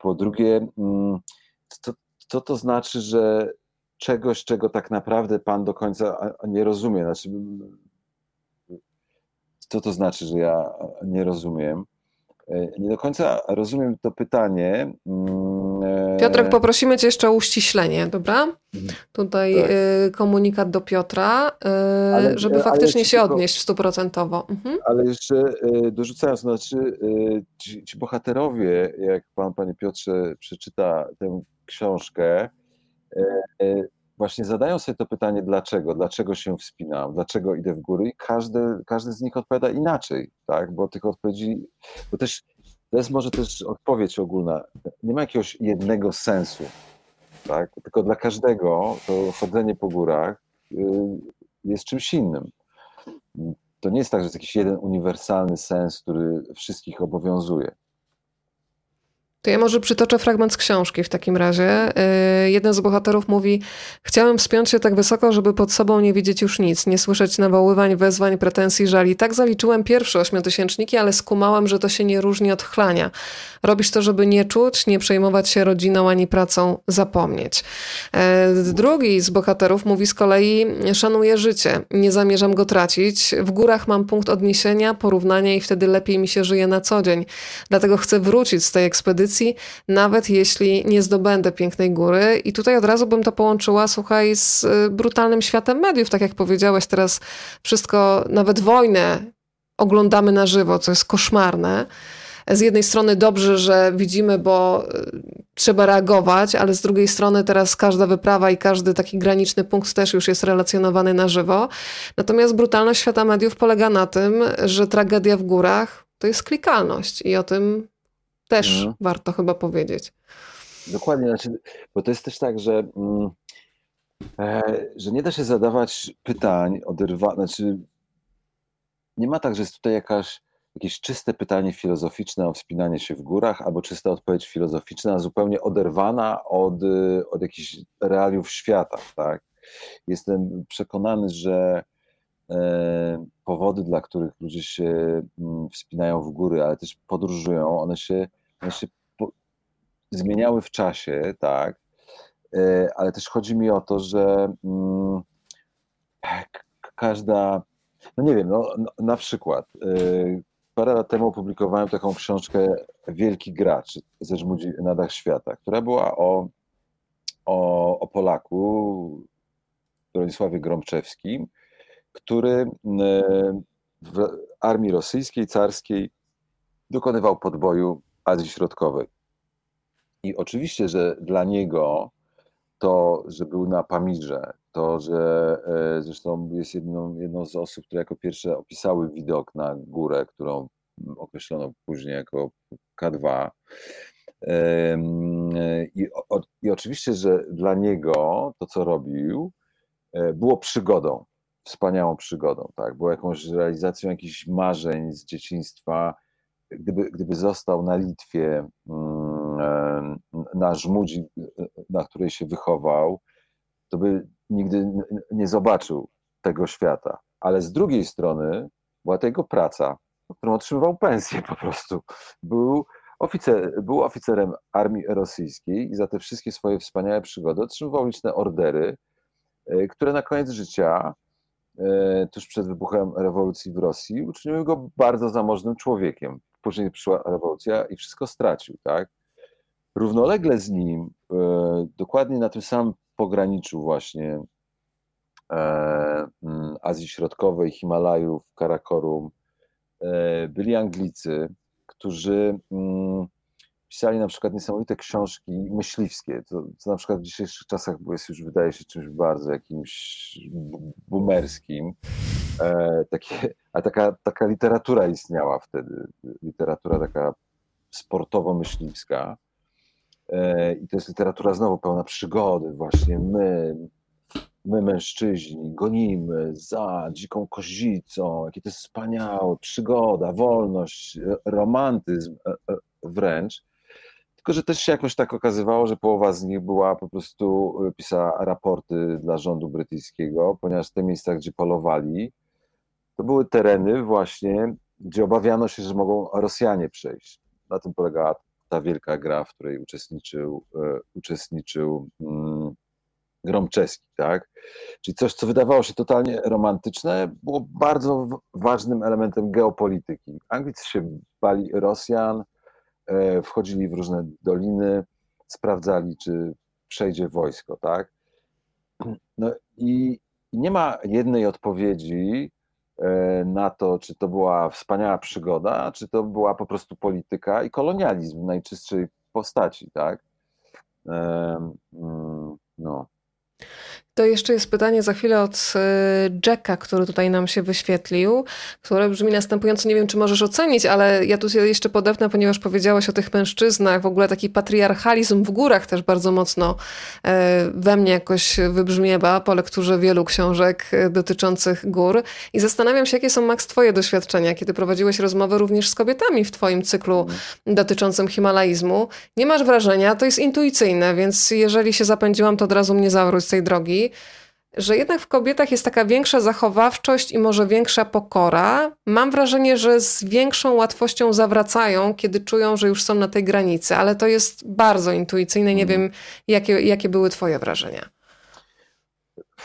Po drugie, mm, co, co to znaczy, że czegoś, czego tak naprawdę Pan do końca nie rozumie? Znaczy, co to znaczy, że ja nie rozumiem? E, nie do końca rozumiem to pytanie. Piotrek, poprosimy Cię jeszcze o uściślenie, dobra? Tutaj tak. E, komunikat do Piotra, ale, żeby faktycznie się tylko, odnieść stuprocentowo. Mhm. Ale jeszcze dorzucając, znaczy ci, ci bohaterowie, jak Pan, Panie Piotrze, przeczyta tę książkę, właśnie zadają sobie to pytanie, dlaczego, dlaczego się wspinam, dlaczego idę w góry i każdy, każdy z nich odpowiada inaczej, tak, bo tych odpowiedzi, bo też to jest może też odpowiedź ogólna, nie ma jakiegoś jednego sensu, tak, tylko dla każdego to chodzenie po górach y, jest czymś innym. To nie jest tak, że jest jakiś jeden uniwersalny sens, który wszystkich obowiązuje. To ja może przytoczę fragment z książki w takim razie. Y, jeden z bohaterów mówi: Chciałem wspiąć się tak wysoko, żeby pod sobą nie widzieć już nic, nie słyszeć nawoływań, wezwań, pretensji, żali. Tak zaliczyłem pierwsze ośmiotysięczniki, ale skumałem, że to się nie różni od chlania. Robisz to, żeby nie czuć, nie przejmować się rodziną ani pracą, zapomnieć. Y, drugi z bohaterów mówi z kolei: Szanuję życie, nie zamierzam go tracić. W górach mam punkt odniesienia, porównania i wtedy lepiej mi się żyje na co dzień. Dlatego chcę wrócić z tej ekspedycji nawet jeśli nie zdobędę pięknej góry. I tutaj od razu bym to połączyła, słuchaj, z y, brutalnym światem mediów, tak jak powiedziałeś teraz, wszystko, nawet wojnę oglądamy na żywo, co jest koszmarne. Z jednej strony dobrze, że widzimy, bo y, trzeba reagować, ale z drugiej strony teraz każda wyprawa i każdy taki graniczny punkt też już jest relacjonowany na żywo. Natomiast brutalność świata mediów polega na tym, że tragedia w górach to jest klikalność i o tym też mhm. warto chyba powiedzieć. Dokładnie, znaczy, bo to jest też tak, że, mm, e, że nie da się zadawać pytań, oderwa, znaczy nie ma tak, że jest tutaj jakaś, jakieś czyste pytanie filozoficzne o wspinanie się w górach, albo czysta odpowiedź filozoficzna, zupełnie oderwana od, od jakichś realiów świata. Tak? Jestem przekonany, że e, powody, dla których ludzie się mm, wspinają w góry, ale też podróżują, one się się po, zmieniały w czasie, tak, e, ale też chodzi mi o to, że mm, każda, no nie wiem, no, na przykład e, parę lat temu opublikowałem taką książkę Wielki Gracz ze Żmudzi na dach świata, która była o, o, o Polaku, Bronisławie Gromczewskim, który e, w armii rosyjskiej, carskiej dokonywał podboju Azji Środkowej. I oczywiście, że dla niego to, że był na Pamirze, to, że e, zresztą jest jedną, jedną z osób, które jako pierwsze opisały widok na górę, którą określono później jako K2. I, I oczywiście, że dla niego to, co robił, e, było przygodą, wspaniałą przygodą, tak? Było jakąś realizacją jakichś marzeń z dzieciństwa, gdyby, gdyby został na Litwie, mm, e, na Żmudzi, na której się wychował, to by nigdy nie zobaczył tego świata. Ale z drugiej strony była to jego praca, którą otrzymywał pensję po prostu. Był, oficer, był oficerem armii rosyjskiej i za te wszystkie swoje wspaniałe przygody otrzymywał liczne ordery, e, które na koniec życia, e, tuż przed wybuchem rewolucji w Rosji, uczyniły go bardzo zamożnym człowiekiem później przyszła rewolucja i wszystko stracił, tak? Równolegle z nim, e, dokładnie na tym samym pograniczu właśnie mm, Azji Środkowej, Himalajów, Karakorum, byli Anglicy, którzy mm, pisali na przykład niesamowite książki myśliwskie, co, co na przykład w dzisiejszych czasach jest już wydaje się czymś bardzo jakimś boomerskim. E, takie, a taka, taka literatura istniała wtedy, literatura taka sportowo-myśliwska. E, I to jest literatura znowu pełna przygody, właśnie my, my mężczyźni gonimy za dziką kozicą, jakie to jest wspaniałe, przygoda, wolność, romantyzm e, e, wręcz. Tylko, że też się jakoś tak okazywało, że połowa z nich była po prostu, pisała raporty dla rządu brytyjskiego, ponieważ w tych miejscach, gdzie polowali, to były tereny właśnie, gdzie obawiano się, że mogą Rosjanie przejść. Na tym polegała ta wielka gra, w której uczestniczył, e, uczestniczył um, Gromczeski, tak? Czyli coś, co wydawało się totalnie romantyczne, było bardzo ważnym elementem geopolityki. Anglicy się bali Rosjan, wchodzili w różne doliny, sprawdzali, czy przejdzie wojsko, tak? No i, nie ma jednej odpowiedzi, E, na to, czy to była wspaniała przygoda, czy to była po prostu polityka i kolonializm w najczystszej postaci, tak? Mm, no. To jeszcze jest pytanie za chwilę od e, Jacka, który tutaj nam się wyświetlił, które brzmi następująco. Nie wiem, czy możesz ocenić, ale ja tu się jeszcze podepnę, ponieważ powiedziałaś o tych mężczyznach. W ogóle taki patriarchalizm w górach też bardzo mocno e, we mnie jakoś wybrzmiewa po lekturze wielu książek e, dotyczących gór. I zastanawiam się, jakie są, Max, twoje doświadczenia, kiedy prowadziłeś rozmowy również z kobietami w twoim cyklu dotyczącym himalaizmu. Nie masz wrażenia, to jest intuicyjne, więc jeżeli się zapędziłam, to od razu mnie zawróć tej drogi że jednak w kobietach jest taka większa zachowawczość i może większa pokora. Mam wrażenie, że z większą łatwością zawracają, kiedy czują, że już są na tej granicy, ale to jest bardzo intuicyjne. Nie mhm. wiem, jakie, jakie były Twoje wrażenia.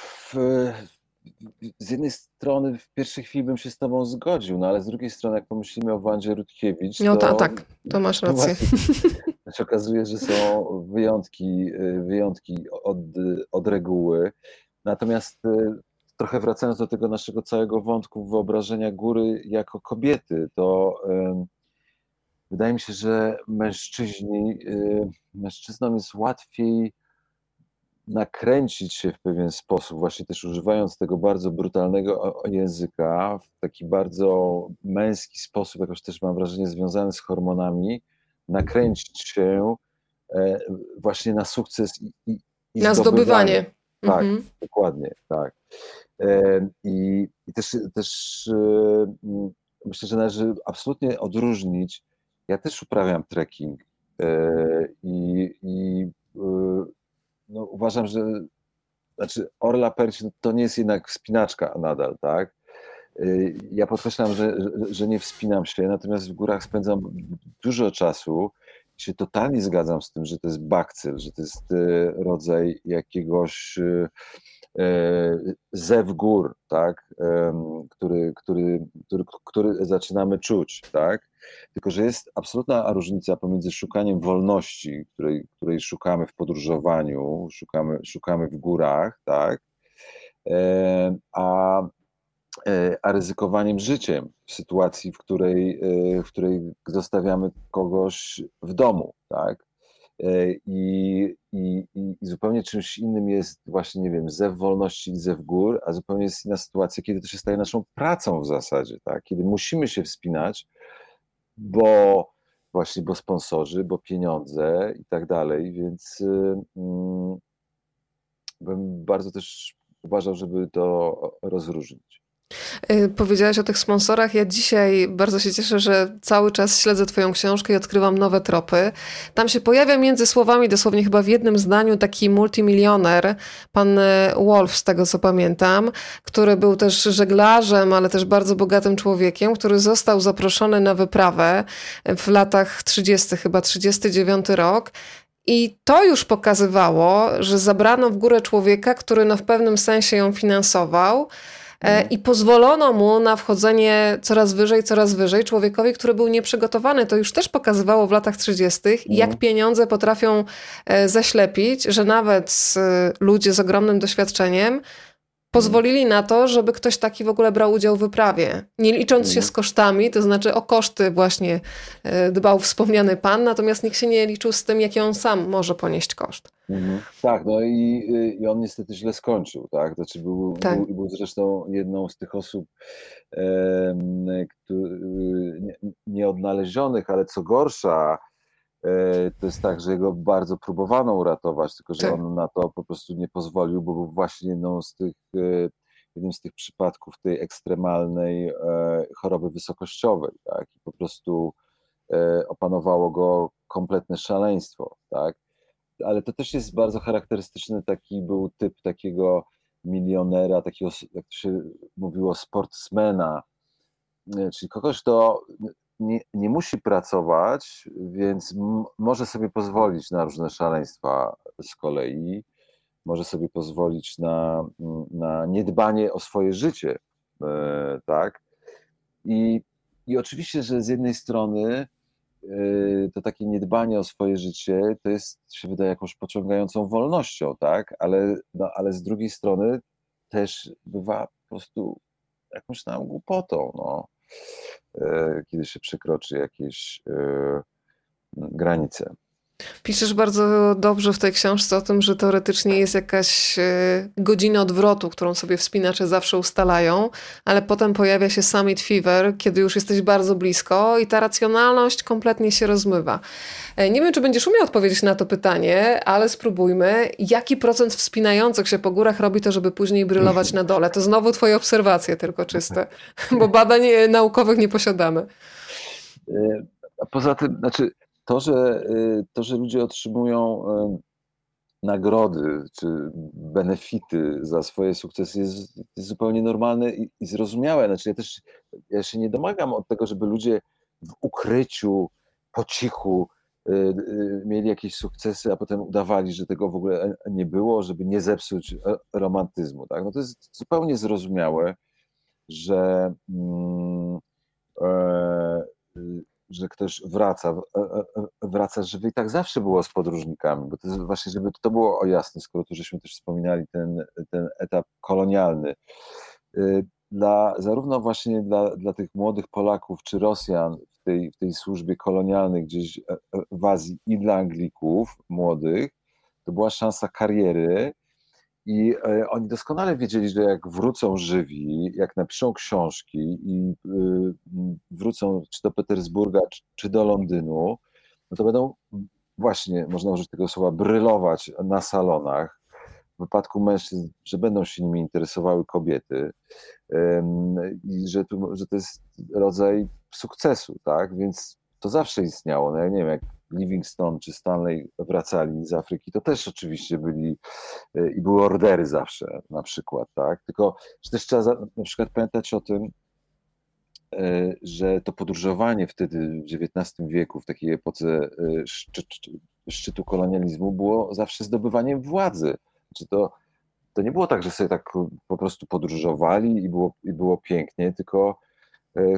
W, z jednej strony w pierwszej chwili bym się z Tobą zgodził, no ale z drugiej strony, jak pomyślimy o Wandzie Rutkiewicz. No to, tak, to masz rację. To się okazuje, że są wyjątki, wyjątki od, od reguły. Natomiast y, trochę wracając do tego naszego całego wątku wyobrażenia góry jako kobiety, to wydaje mi się, że mężczyźni, y, mężczyznom jest łatwiej nakręcić się w pewien sposób, właśnie też używając tego bardzo brutalnego języka, w taki bardzo męski sposób, jakoś też mam wrażenie związany z hormonami, nakręcić się e, właśnie na sukces i, i, i na zdobywanie. Tak, mhm. dokładnie, tak. I, i też, też myślę, że należy absolutnie odróżnić. Ja też uprawiam trekking e, i, i e, no, uważam, że znaczy Orla Persi to nie jest jednak wspinaczka nadal, tak? E, ja podkreślam, że, że nie wspinam się, natomiast w górach spędzam dużo czasu się totalnie zgadzam z tym, że to jest bakcyl, że to jest e, rodzaj jakiegoś e, e, zew gór, tak, który, który, który, który zaczynamy czuć, tak, tylko że jest absolutna różnica pomiędzy szukaniem wolności, której, której szukamy w podróżowaniu, szukamy, szukamy w górach, tak, a a ryzykowaniem życiem w sytuacji, w której, e, w której zostawiamy kogoś w domu, tak? E, I, i, I zupełnie czymś innym jest właśnie, nie wiem, zew wolności i zew gór, a zupełnie jest inna sytuacja, kiedy to się staje naszą pracą w zasadzie, tak? Kiedy musimy się wspinać, bo właśnie, bo sponsorzy, bo pieniądze i tak dalej, więc mm, bym bardzo też uważał, żeby to rozróżnić. Y, powiedziałaś o tych sponsorach. Ja dzisiaj bardzo się cieszę, że cały czas śledzę Twoją książkę i odkrywam nowe tropy. Tam się pojawia między słowami, dosłownie chyba w jednym zdaniu, taki multimilioner, pan y, Wolf, z tego co pamiętam, który był też żeglarzem, ale też bardzo bogatym człowiekiem, który został zaproszony na wyprawę w latach 30., chyba 39 rok. I to już pokazywało, że zabrano w górę człowieka, który no w pewnym sensie ją finansował. E, mhm. I pozwolono mu na wchodzenie coraz wyżej, coraz wyżej człowiekowi, który był nieprzygotowany. To już też pokazywało w latach 30., jak mhm. pieniądze potrafią e, zaślepić, że nawet ludzie z ogromnym doświadczeniem pozwolili na to, żeby ktoś taki w ogóle brał udział w wyprawie. Nie licząc się z kosztami, to znaczy o koszty właśnie e, dbał wspomniany pan, natomiast nikt się nie liczył z tym, jaki on sam może ponieść koszt. Mhm. Tak, no i, i on niestety źle skończył, tak? Znaczy był, tak. był, był zresztą jedną z tych osób e, nieodnalezionych, ale co gorsza, to jest tak, że go bardzo próbowano uratować, tylko że tak. on na to po prostu nie pozwolił, bo był właśnie jedną z tych, e, jednym z tych przypadków tej ekstremalnej e, choroby wysokościowej, tak? I po prostu opanowało go kompletne szaleństwo, tak? Ale to też jest bardzo charakterystyczny taki był typ takiego milionera, takiego, jak to się mówiło, sportsmena, czyli kogoś, kto nie, nie musi pracować, więc może sobie pozwolić na różne szaleństwa z kolei, może sobie pozwolić na, na niedbanie o swoje życie, e, tak? I, I oczywiście, że z jednej strony e, to takie niedbanie o swoje życie to jest, się wydaje, jakąś pociągającą wolnością, tak? Ale, no, ale z drugiej strony też bywa po prostu jakąś tam głupotą, no. E, kiedy się przekroczy jakieś e, granice. Piszesz bardzo dobrze w tej książce o tym, że teoretycznie jest jakaś e, godzina odwrotu, którą sobie wspinacze zawsze ustalają, ale potem pojawia się summit fever, kiedy już jesteś bardzo blisko i ta racjonalność kompletnie się rozmywa. E, nie wiem, czy będziesz umiał odpowiedzieć na to pytanie, ale spróbujmy. Jaki procent wspinających się po górach robi to, żeby później brylować na dole? To znowu twoje obserwacje tylko czyste, bo badań naukowych nie posiadamy. E, poza tym, znaczy to, że, y, to, że ludzie otrzymują nagrody czy benefity za swoje sukcesy jest, jest zupełnie normalne i, i, zrozumiałe. Znaczy ja też ja się nie domagam od tego, żeby ludzie w ukryciu, po cichu y, y, mieli jakieś sukcesy, a potem udawali, że tego w ogóle nie było, żeby nie zepsuć e, romantyzmu. Tak? No to jest zupełnie zrozumiałe, że mm, e, że ktoś wraca, e, e, e, wraca żywy i tak zawsze było z podróżnikami, bo to jest właśnie, żeby to było o jasne, skoro tu żeśmy też wspominali ten, ten etap kolonialny. Y, dla, zarówno właśnie dla, dla tych młodych Polaków czy Rosjan w tej, w tej służbie kolonialnej gdzieś w Azji i dla Anglików młodych, to była szansa kariery, i e, oni doskonale wiedzieli, że jak wrócą żywi, jak napiszą książki i y, wrócą czy do Petersburga, czy do Londynu, no to będą właśnie, można użyć tego słowa, brylować na salonach. W wypadku mężczyzn, że będą się nimi interesowały kobiety i że, tu, że to jest rodzaj sukcesu, tak? Więc to zawsze istniało. No ja nie wiem, jak Livingstone czy Stanley wracali z Afryki, to też oczywiście byli e, i były ordery zawsze na przykład, tak? Tylko, że też trzeba na przykład pamiętać o tym, e, że to podróżowanie wtedy w XIX wieku, w takiej epoce e, szczytu kolonializmu, było zawsze zdobywaniem władzy. Znaczy to, to nie było tak, że sobie tak po prostu podróżowali i było, i było pięknie, tylko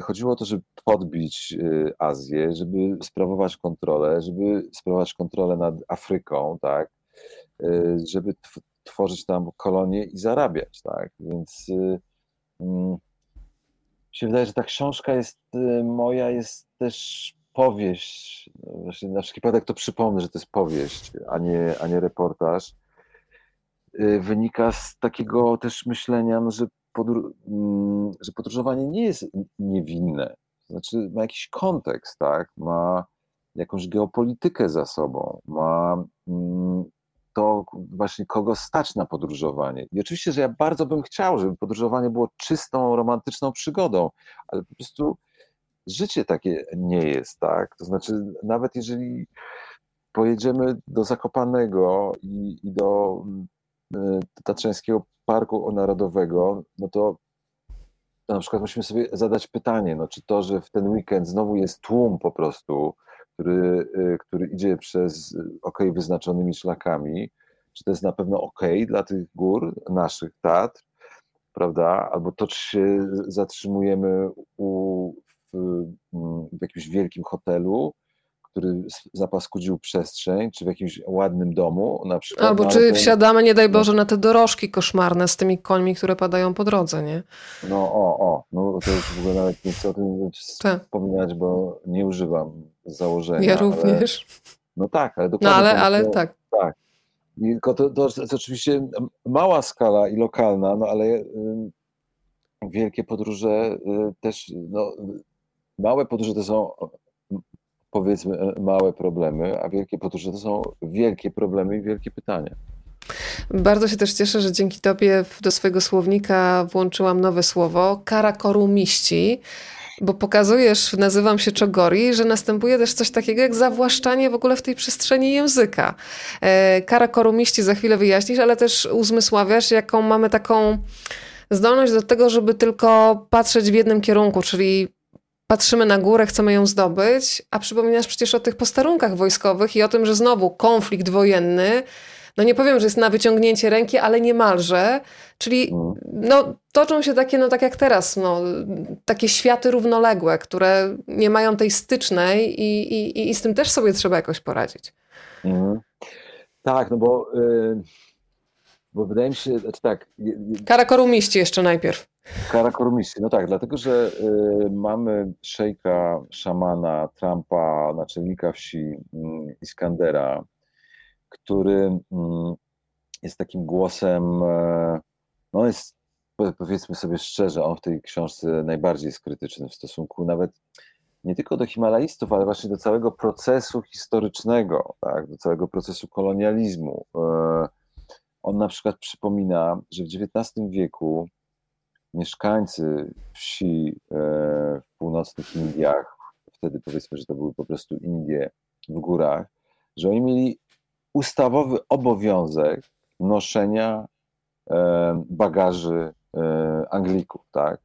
chodziło o to, żeby podbić e, Azję, żeby sprawować kontrolę, żeby sprawować kontrolę nad Afryką, tak, e, żeby tworzyć tam kolonie i zarabiać, tak, więc mm, się wydaje, że ta książka jest moja, jest też powieść, właśnie na wszelki wypadek to przypomnę, że to jest powieść, a nie, a nie reportaż, wynika z takiego też myślenia, no, że podróż, mm, że podróżowanie nie jest niewinne. Znaczy, ma jakiś kontekst, tak? Ma jakąś geopolitykę za sobą, ma mm, to właśnie kogo stać na podróżowanie. I oczywiście, że ja bardzo bym chciał, żeby podróżowanie było czystą, romantyczną przygodą, ale po prostu życie takie nie jest, tak? To znaczy, nawet jeżeli pojedziemy do Zakopanego i, i do y, Tatrzańskiego Parku Narodowego, no to, na przykład musimy sobie zadać pytanie, no czy to, że w ten weekend znowu jest tłum po prostu, który, y, który idzie przez y, ok wyznaczonymi szlakami, czy to jest na pewno ok dla tych gór, naszych Tatr, prawda? Albo to, czy się zatrzymujemy u, w, w jakimś wielkim hotelu, który zapaskudził przestrzeń, czy w jakimś ładnym domu na przykład. Albo no, czy wsiadamy, nie daj Boże, na te dorożki koszmarne z tymi końmi, które padają po drodze, nie? No o, o, no to już w ogóle nawet nie chcę o tym tak. wspominać, bo nie używam założenia. Ja również. Ale, no tak, ale dokładnie. No ale, ale tak. Tak. Tylko to, to, to jest oczywiście mała skala i lokalna, no ale y, wielkie podróże y, też, no, małe podróże to są powiedzmy małe problemy, a wielkie podróże to są wielkie problemy i wielkie pytania. Bardzo się też cieszę, że dzięki Tobie do swojego słownika włączyłam nowe słowo karakorumiści, bo pokazujesz, nazywam się Czogori, że następuje też coś takiego jak zawłaszczanie w ogóle w tej przestrzeni języka. E, karakorumiści za chwilę wyjaśnisz, ale też uzmysławiasz, jaką mamy taką zdolność do tego, żeby tylko patrzeć w jednym kierunku, czyli patrzymy na górę, chcemy ją zdobyć, a przypominasz przecież o tych posterunkach wojskowych i o tym, że znowu konflikt wojenny, no nie powiem, że jest na wyciągnięcie ręki, ale niemalże, czyli mm. no, toczą się takie, no tak jak teraz, no, takie światy równoległe, które nie mają tej stycznej i, i, i z tym też sobie trzeba jakoś poradzić. Mm. Tak, no bo... Y bo wydaje mi się, znaczy tak. Karakorumiści jeszcze najpierw. Karakorumiści, no tak, dlatego że y, mamy szejka, szamana, Trumpa, naczelnika wsi y, Iskandera, który y, jest takim głosem, e, no jest, powiedzmy sobie szczerze, on w tej książce najbardziej jest krytyczny w stosunku nawet nie tylko do Himalajstów, ale właśnie do całego procesu historycznego, tak, do całego procesu kolonializmu. E, on na przykład przypomina, że w XIX wieku mieszkańcy wsi e, w północnych Indiach, wtedy powiedzmy, że to były po prostu Indie w górach, że oni mieli ustawowy obowiązek noszenia e, bagaży e, Anglików, tak?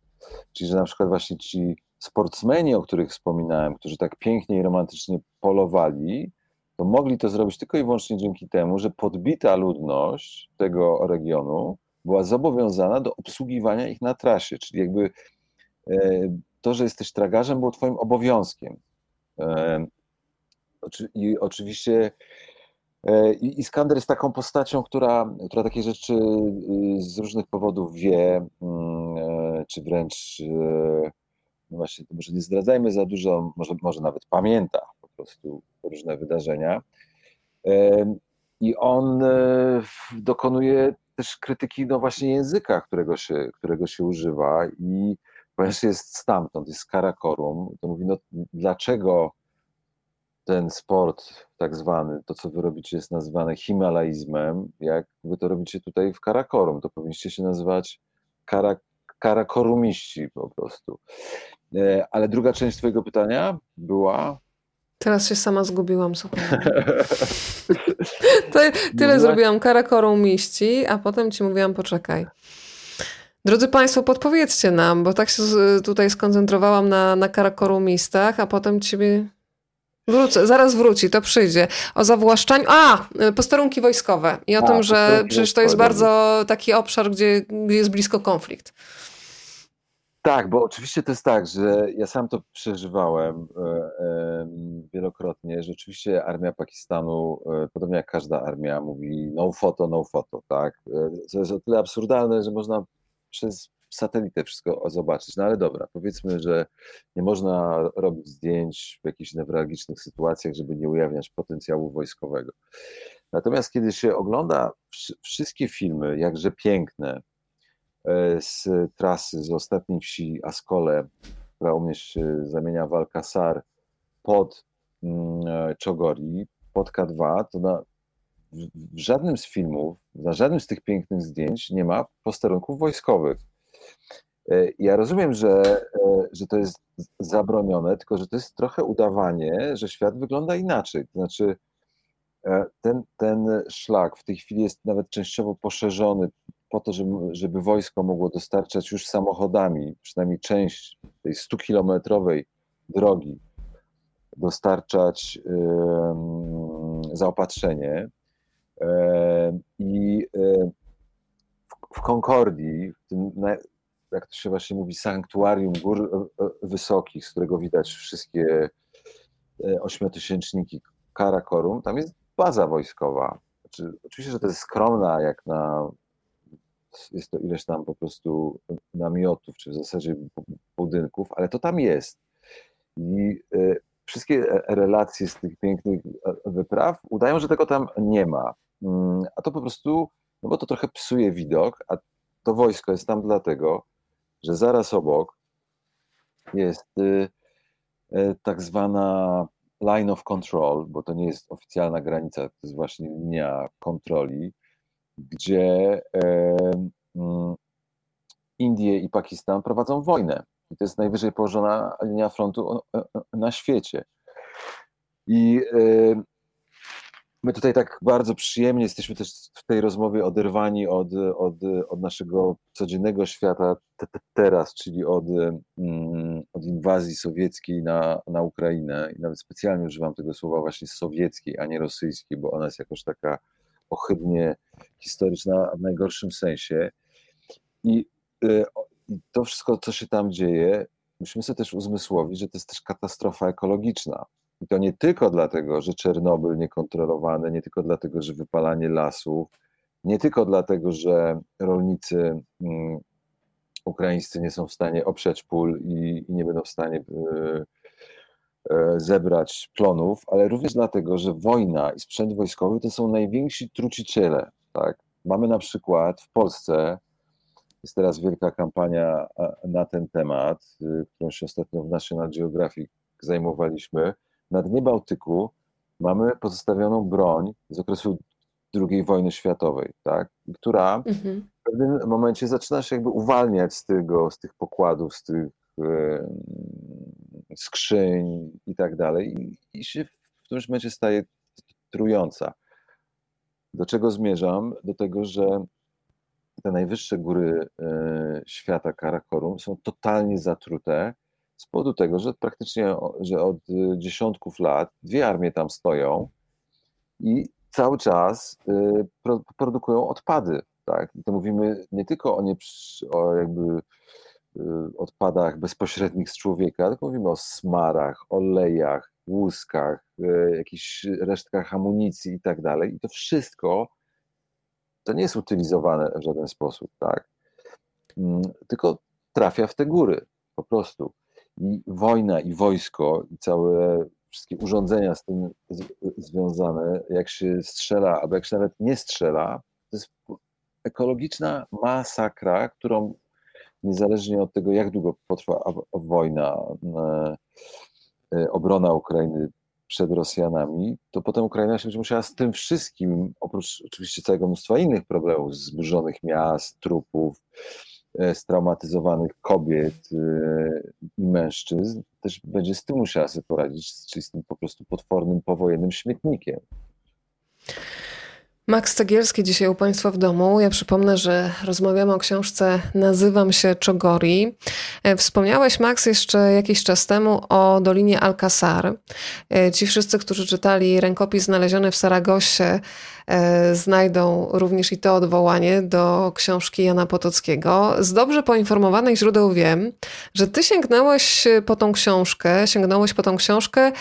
Czyli, że na przykład właśnie ci sportsmeni, o których wspominałem, którzy tak pięknie i romantycznie polowali, to mogli to zrobić tylko i wyłącznie dzięki temu, że podbita ludność tego regionu była zobowiązana do obsługiwania ich na trasie, czyli jakby e, to, że jesteś tragarzem, było twoim obowiązkiem. E, I oczywiście e, Iskander jest taką postacią, która, która takie rzeczy z różnych powodów wie, mm, czy wręcz, no właśnie, może nie zdradzajmy za dużo, może, może nawet pamięta prostu różne wydarzenia. I on e, dokonuje też krytyki no właśnie języka, którego się, którego się używa i ponieważ jest stamtąd, jest Karakorum, to mówi, no dlaczego ten sport tak zwany, to co wy robicie jest nazwane himalaizmem, jak wy to robicie tutaj w Karakorum, to powinniście się nazywać kara, Karakorumiści po prostu. E, ale druga część twojego pytania była... Teraz się sama zgubiłam, słuchaj. <laughs> tyle zrobiłam karakorą miści, a potem ci mówiłam, poczekaj. Drodzy Państwo, podpowiedzcie nam, bo tak się tutaj skoncentrowałam na, na karakorumistach, a potem ciebie... Wrócę, zaraz wróci, to przyjdzie. O zawłaszczaniu. A, posterunki wojskowe i o a, tym, że przecież to jest bardzo taki obszar, gdzie, gdzie jest blisko konflikt. Tak, bo oczywiście to jest tak, że ja sam to przeżywałem e, wielokrotnie. Rzeczywiście armia Pakistanu, e, podobnie jak każda armia, mówi no foto, no foto, tak? E, co jest o tyle absurdalne, że można przez satelitę wszystko zobaczyć. No ale dobra, powiedzmy, że nie można robić zdjęć w jakichś newralgicznych sytuacjach, żeby nie ujawniać potencjału wojskowego. Natomiast kiedy się ogląda wszystkie filmy, jakże piękne, z trasy z ostatniej wsi Askole, która u mnie się zamienia w Alcazar pod mm, e, Czogori, pod K2, to na, w żadnym z filmów, na żadnym z tych pięknych zdjęć nie ma posterunków wojskowych. E, ja rozumiem, że, że to jest zabronione, tylko że to jest trochę udawanie, że świat wygląda inaczej. To znaczy, ten, ten szlak w tej chwili jest nawet częściowo poszerzony po to, żeby, żeby wojsko mogło dostarczać już samochodami, przynajmniej część tej 100-kilometrowej drogi, dostarczać zaopatrzenie. I w, w Concordii, w tym, jak to się właśnie mówi, sanktuarium gór e, e, wysokich, z którego widać wszystkie ośmiotysięczniki Karakorum, tam jest baza wojskowa. Znaczy, oczywiście, że to jest skromna, jak na jest to ileś tam po prostu namiotów, czy w zasadzie budynków, ale to tam jest. I y, wszystkie relacje z tych pięknych wypraw udają, że tego tam nie ma. Mm, a to po prostu, no bo to trochę psuje widok, a to wojsko jest tam dlatego, że zaraz obok jest y, tak zwana line of control, bo to nie jest oficjalna granica, to jest właśnie linia kontroli, gdzie mm, Indie i Pakistan prowadzą wojnę. I to jest najwyżej położona linia frontu na świecie. I my tutaj tak bardzo przyjemnie jesteśmy też w tej rozmowie oderwani od, od, od naszego codziennego świata te, te, teraz, czyli od, mm, od inwazji sowieckiej na, na Ukrainę. I nawet specjalnie używam tego słowa właśnie sowieckiej, a nie rosyjskiej, bo ona jest jakoś taka ohydnie historyczna w najgorszym sensie. I, y, I to wszystko, co się tam dzieje, musimy sobie też uzmysłowić, że to jest też katastrofa ekologiczna. I to nie tylko dlatego, że Czernobyl niekontrolowany, nie tylko dlatego, że wypalanie lasów, nie tylko dlatego, że rolnicy um, ukraińscy nie są w stanie oprzeć pól i, nie będą w stanie y, zebrać plonów, ale również dlatego, że wojna i sprzęt wojskowy to są najwięksi truciciele. Tak? Mamy na przykład w Polsce, jest teraz wielka kampania na ten temat, y, którą się ostatnio w National Geographic zajmowaliśmy, na dnie Bałtyku mamy pozostawioną broń z okresu II wojny światowej, tak? która mhm. w pewnym momencie zaczyna się jakby uwalniać z tego, z tych pokładów, z tych e, skrzyń i tak dalej i, się w którymś momencie staje trująca. Do czego zmierzam? Do tego, że te najwyższe góry e, świata Karakorum są totalnie zatrute z powodu tego, że praktycznie że od dziesiątków lat dwie armie tam stoją i cały czas y, produkują odpady. Tak? I to mówimy nie tylko o, nie, o jakby odpadach bezpośrednich z człowieka, tylko mówimy o smarach, olejach, łuskach, jakichś resztkach amunicji i tak dalej. I to wszystko to nie jest utylizowane w żaden sposób, tak? Mm, tylko trafia w te góry po prostu i wojna i wojsko i całe wszystkie urządzenia z tym związane, jak się strzela, albo jak się nawet nie strzela, to jest ekologiczna masakra, którą niezależnie od tego, jak długo potrwa wojna, e, e, obrona Ukrainy przed Rosjanami, to potem Ukraina się będzie musiała z tym wszystkim, oprócz oczywiście całego mnóstwa innych problemów, zburzonych miast, trupów, E, straumatyzowanych kobiet i mężczyzn, też będzie z tym musiała sobie poradzić, czyli z tym po prostu potwornym powojennym śmietnikiem. Max Cegielski dzisiaj u Państwa w domu. Ja przypomnę, że rozmawiamy o książce Nazywam się Czogori. E, wspomniałeś, Max, jeszcze jakiś czas temu o Dolinie Alcazar. Ci wszyscy, którzy czytali rękopis znaleziony w Saragosie, E, znajdą również i to odwołanie do książki Jana Potockiego. Z dobrze poinformowanych źródeł wiem, że ty sięgnąłeś po tą książkę, sięgnąłeś po tą książkę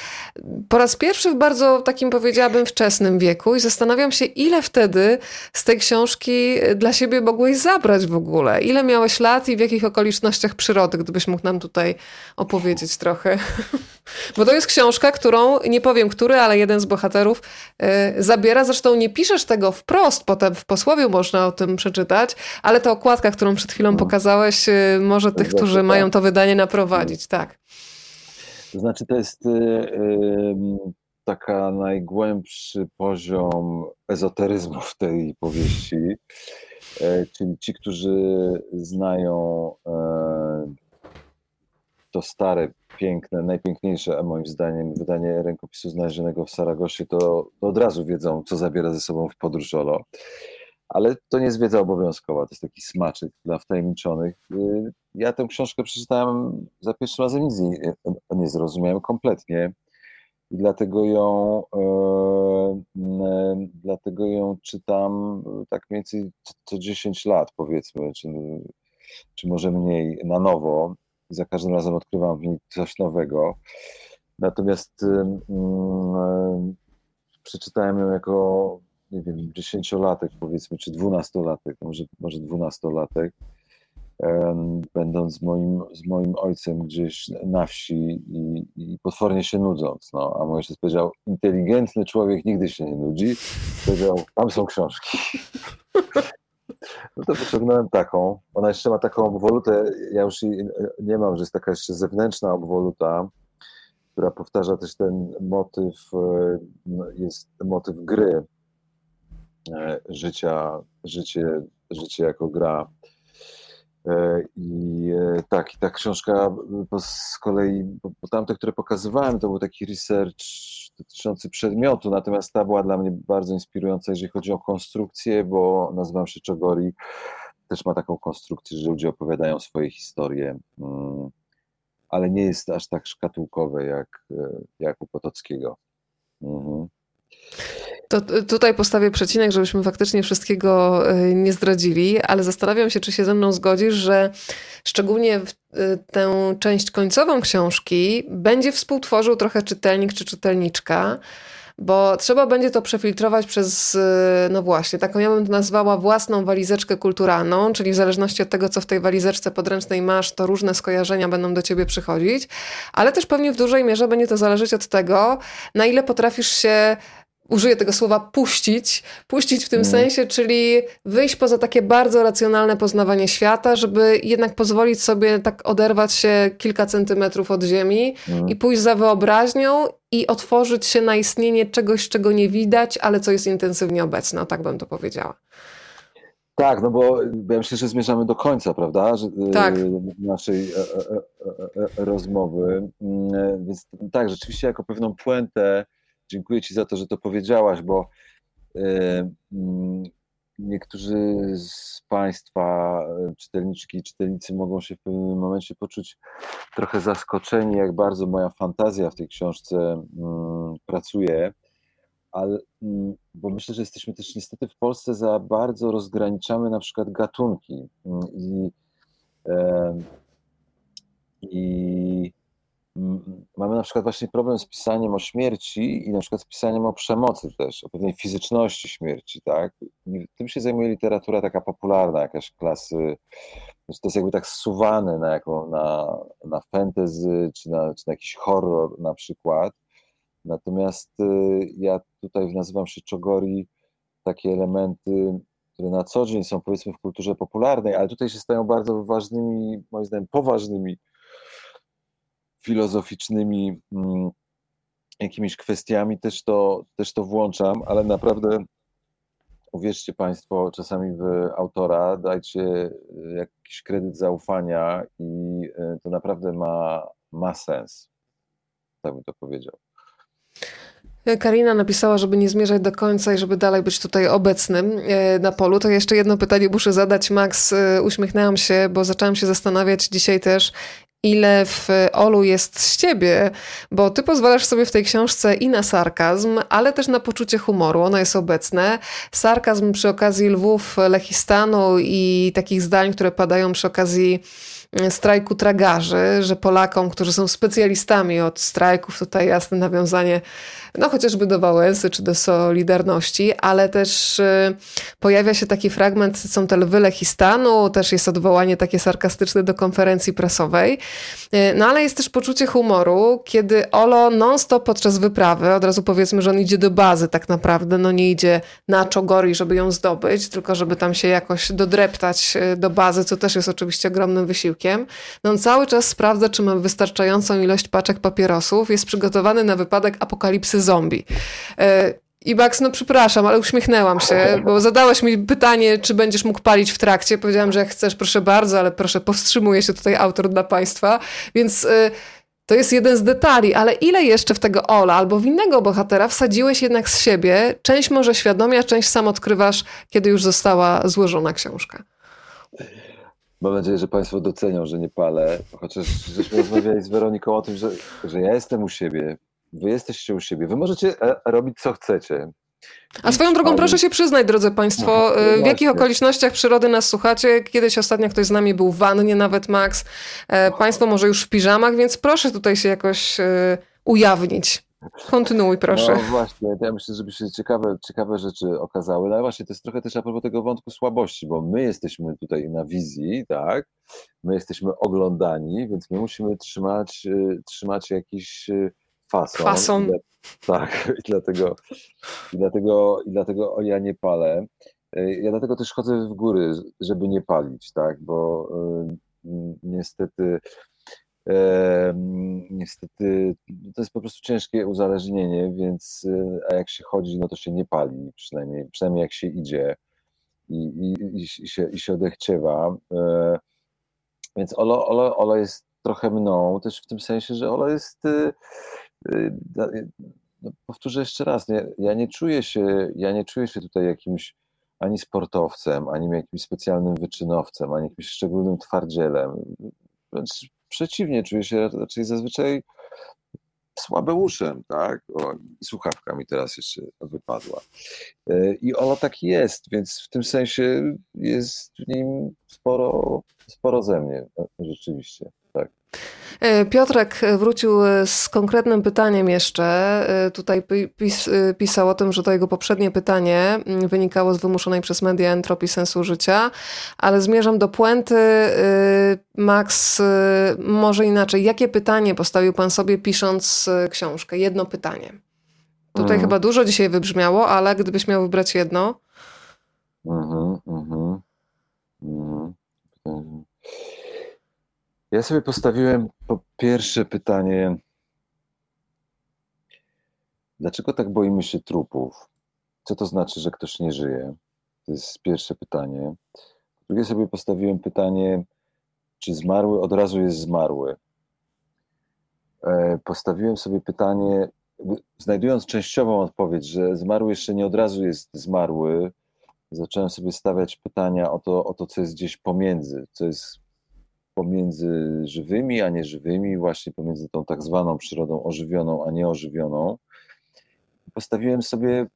po raz pierwszy w bardzo takim powiedziałabym wczesnym wieku i zastanawiam się, ile wtedy z tej książki dla siebie mogłeś zabrać w ogóle. Ile miałeś lat i w jakich okolicznościach przyrody, gdybyś mógł nam tutaj opowiedzieć trochę. <laughs> Bo to jest książka, którą, nie powiem który, ale jeden z bohaterów y, zabiera. Zresztą nie piszesz tego wprost, potem w posłowiu można o tym przeczytać, ale ta okładka, którą przed chwilą pokazałeś, y, może tych, którzy tak. mają to wydanie naprowadzić, tak. To znaczy, to jest y, y, taka najgłębszy poziom ezoteryzmu w tej powieści. Czyli ci, którzy znają to stare piękne, najpiękniejsze, moim zdaniem, wydanie rękopisu znalezionego w Saragosie, to, od razu wiedzą, co zabiera ze sobą w podróż Żolo. Ale to nie jest wiedza obowiązkowa, to jest taki smaczek dla wtajemniczonych. Y, ja tę książkę przeczytałem za pierwszym razem, nic nie, nie zrozumiałem kompletnie i dlatego ją, e, dlatego ją czytam tak mniej więcej co 10 lat, powiedzmy, czy, czy może mniej na nowo za każdym razem odkrywam w niej coś nowego. Natomiast um, przeczytałem ją jako, nie wiem, dziesięciolatek powiedzmy, czy dwunastolatek, może, może dwunastolatek, um, będąc z moim, z moim ojcem gdzieś na wsi i, i potwornie się nudząc. No, a mój ojciec powiedział, inteligentny człowiek nigdy się nie nudzi. Powiedział, tam są książki. <laughs> No to pociągnąłem taką. Ona jeszcze ma taką obwolutę, ja już jej nie mam, że jest taka jeszcze zewnętrzna obwoluta, która powtarza też ten motyw, e, no, jest motyw gry, e, życia, życie, życie jako gra. E, I tak, i ta książka z kolei, bo tamte, które pokazywałem, to był taki research dotyczący przedmiotu, natomiast ta była dla mnie bardzo inspirująca, jeżeli chodzi o konstrukcję, bo nazywam się Czogori, też ma taką konstrukcję, że ludzie opowiadają swoje historie, mm, ale nie jest aż tak szkatułkowe jak, jak u Potockiego. Mhm. To tutaj postawię przecinek, żebyśmy faktycznie wszystkiego e, nie zdradzili, ale zastanawiam się, czy się ze mną zgodzisz, że szczególnie e, tę część końcową książki będzie współtworzył trochę czytelnik czy czytelniczka, bo trzeba będzie to przefiltrować przez, e, no właśnie, taką ja bym to nazwała własną walizeczkę kulturalną, czyli w zależności od tego, co w tej walizeczce podręcznej masz, to różne skojarzenia będą do ciebie przychodzić, ale też pewnie w dużej mierze będzie to zależeć od tego, na ile potrafisz się użyję tego słowa puścić, puścić w tym mm. sensie, czyli wyjść poza takie bardzo racjonalne poznawanie świata, żeby jednak pozwolić sobie tak oderwać się kilka centymetrów od ziemi mm. i pójść za wyobraźnią i otworzyć się na istnienie czegoś, czego nie widać, ale co jest intensywnie obecne. O, tak bym to powiedziała. Tak, no bo ja myślę, że zmierzamy do końca, prawda? Że, tak. Naszej e, e, e, rozmowy. Mm, więc tak, rzeczywiście jako pewną puentę dziękuję Ci za to, że to powiedziałaś, bo e, mm, niektórzy z Państwa, e, czytelniczki i czytelnicy, mogą się w pewnym momencie poczuć trochę zaskoczeni, jak bardzo moja fantazja w tej książce mm, pracuje. Ale, mm, bo myślę, że jesteśmy też niestety w Polsce za bardzo rozgraniczamy na przykład gatunki i, e, i mamy na przykład właśnie problem z pisaniem o śmierci i na przykład z pisaniem o przemocy też, o pewnej fizyczności śmierci, tak? I tym się zajmuje literatura taka popularna, jakaś klasy, to jest jakby tak zsuwane na, jaką, na, na fantasy, czy na, czy na jakiś horror na przykład. Natomiast y, ja tutaj nazywam się Czogori takie elementy, które na co dzień są powiedzmy w kulturze popularnej, ale tutaj się stają bardzo ważnymi, moim zdaniem poważnymi filozoficznymi mm, jakimiś kwestiami też to, też to włączam, ale naprawdę uwierzcie Państwo czasami w autora, dajcie e, jakiś kredyt zaufania i e, to naprawdę ma, ma sens. Tak bym to powiedział. Karina napisała, żeby nie zmierzać do końca i żeby dalej być tutaj obecnym e, na polu. To jeszcze jedno pytanie muszę zadać. Max, uśmiechnęłam się, bo zaczęłam się zastanawiać dzisiaj też, ile w Olu jest z ciebie, bo ty pozwalasz sobie w tej książce i na sarkazm, ale też na poczucie humoru. Ono jest obecne. Sarkazm przy okazji lwów Lechistanu i takich zdań, które padają przy okazji strajku tragarzy, że Polakom, którzy są specjalistami od strajków, tutaj jasne nawiązanie no chociażby do Wałęsy czy do Solidarności, ale też y, pojawia się taki fragment, są te lwy Lechistanu, też jest odwołanie takie sarkastyczne do konferencji prasowej, y, no ale jest też poczucie humoru, kiedy Olo non-stop podczas wyprawy, od razu powiedzmy, że on idzie do bazy tak naprawdę, no nie idzie na Czogori, żeby ją zdobyć, tylko żeby tam się jakoś dodreptać y, do bazy, co też jest oczywiście ogromnym wysiłkiem. No on cały czas sprawdza, czy ma wystarczającą ilość paczek papierosów, jest przygotowany na wypadek apokalipsy zombie. E, I Max, no przepraszam, ale uśmiechnęłam się, bo zadałeś mi pytanie, czy będziesz mógł palić w trakcie. Powiedziałam, że jak chcesz, proszę bardzo, ale proszę, powstrzymuje się tutaj autor dla Państwa. Więc y, to jest jeden z detali, ale ile jeszcze w tego Ola albo w innego bohatera wsadziłeś jednak z siebie? Część może świadomie, a część sam odkrywasz, kiedy już została złożona książka. Mam nadzieję, że Państwo docenią, że nie palę, chociaż żeśmy rozmawiali z Weroniką o tym, że, że ja jestem u siebie, Wy jesteście u siebie. Wy możecie e, robić co chcecie. A swoją drogą proszę się przyznać, drodzy Państwo, no, no w jakich okolicznościach przyrody nas słuchacie. Kiedyś ostatnio ktoś z nami był w wannie, nawet Max. E, państwo może już w piżamach, więc proszę tutaj się jakoś e, ujawnić. Kontynuuj, proszę. No właśnie, ja myślę, żeby się ciekawe, ciekawe rzeczy okazały. No właśnie, to jest trochę też a propos tego wątku słabości, bo my jesteśmy tutaj na wizji, tak? My jesteśmy oglądani, więc my musimy trzymać, y, trzymać jakiś y, fason. Fason. tak, <laughs> i dlatego, i dlatego, i dlatego ja nie palę. Y, ja dlatego też chodzę w góry, żeby nie palić, tak? Bo niestety niestety to jest po prostu ciężkie uzależnienie, więc e, a jak się chodzi, no to się nie pali, przynajmniej, przynajmniej jak się idzie i, i, i, się, i się odechciewa. E, więc Olo, Olo, Olo jest trochę mną, też w tym sensie, że Olo jest. E, no, powtórzę jeszcze raz, nie, ja nie czuję się, ja nie czuję się tutaj jakimś ani sportowcem, ani jakimś specjalnym wyczynowcem, ani jakimś szczególnym twardzielem. Wręcz przeciwnie, czuję się raczej zazwyczaj słabeuszem, tak? O, słuchawka mi teraz jeszcze wypadła. E, I ono tak jest, więc w tym sensie jest w nim sporo, sporo ze mnie, e, rzeczywiście, tak. E, Piotrek wrócił z konkretnym pytaniem jeszcze. E, tutaj pis, e, pisał o tym, że to jego poprzednie pytanie mm, wynikało z wymuszonej przez media entropii sensu życia, ale zmierzam do puenty. Max, może inaczej. Jakie pytanie postawił pan sobie pisząc książkę? Jedno pytanie. Tutaj mhm. chyba dużo dzisiaj wybrzmiało, ale gdybyś miał wybrać jedno. Mhm, mhm. mhm. Ja sobie postawiłem po pierwsze pytanie, dlaczego tak boimy się trupów? Co to znaczy, że ktoś nie żyje? To jest pierwsze pytanie. Drugie sobie postawiłem pytanie, czy zmarły od razu jest zmarły? E, postawiłem sobie pytanie, znajdując częściową odpowiedź, że zmarły jeszcze nie od razu jest zmarły, zacząłem sobie stawiać pytania o to, o to co jest gdzieś pomiędzy, co jest pomiędzy żywymi a nieżywymi, właśnie pomiędzy tą tak zwaną przyrodą ożywioną a nieożywioną. Postawiłem sobie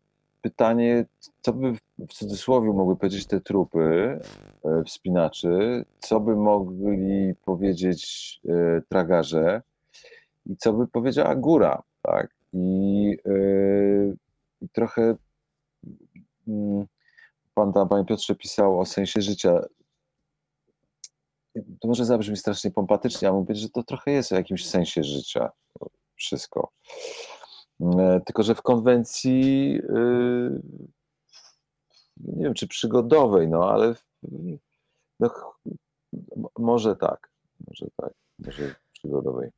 pytanie, co by w cudzysłowie mogły powiedzieć te trupy e, wspinaczy, co by mogli powiedzieć e, tragarze i co by powiedziała góra, tak? I, e, i trochę mm, pan tam, panie Piotrze, pisał o sensie życia to może zabrzmi strasznie pompatycznie, a mówię, że to trochę jest o jakimś sensie życia wszystko. E, tylko, że w konwencji y, nie wiem, czy przygodowej, no ale no, może tak, może tak, może przygodowej.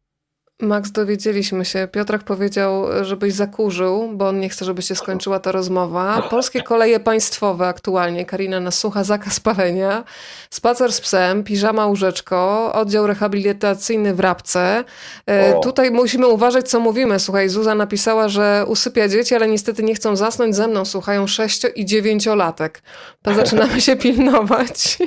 Max, dowiedzieliśmy się. Piotrek powiedział, żebyś zakurzył, bo on nie chce, żeby się skończyła ta rozmowa. Polskie koleje państwowe aktualnie, Karina nas słucha, zakaz palenia, spacer z psem, piżama łóżeczko, oddział rehabilitacyjny w Rabce. E, o. Tutaj musimy uważać, co mówimy. Słuchaj, Zuza napisała, że usypia dzieci, ale niestety nie chcą zasnąć ze mną. Słuchają sześcio- i dziewięciolatek. To zaczynamy się pilnować.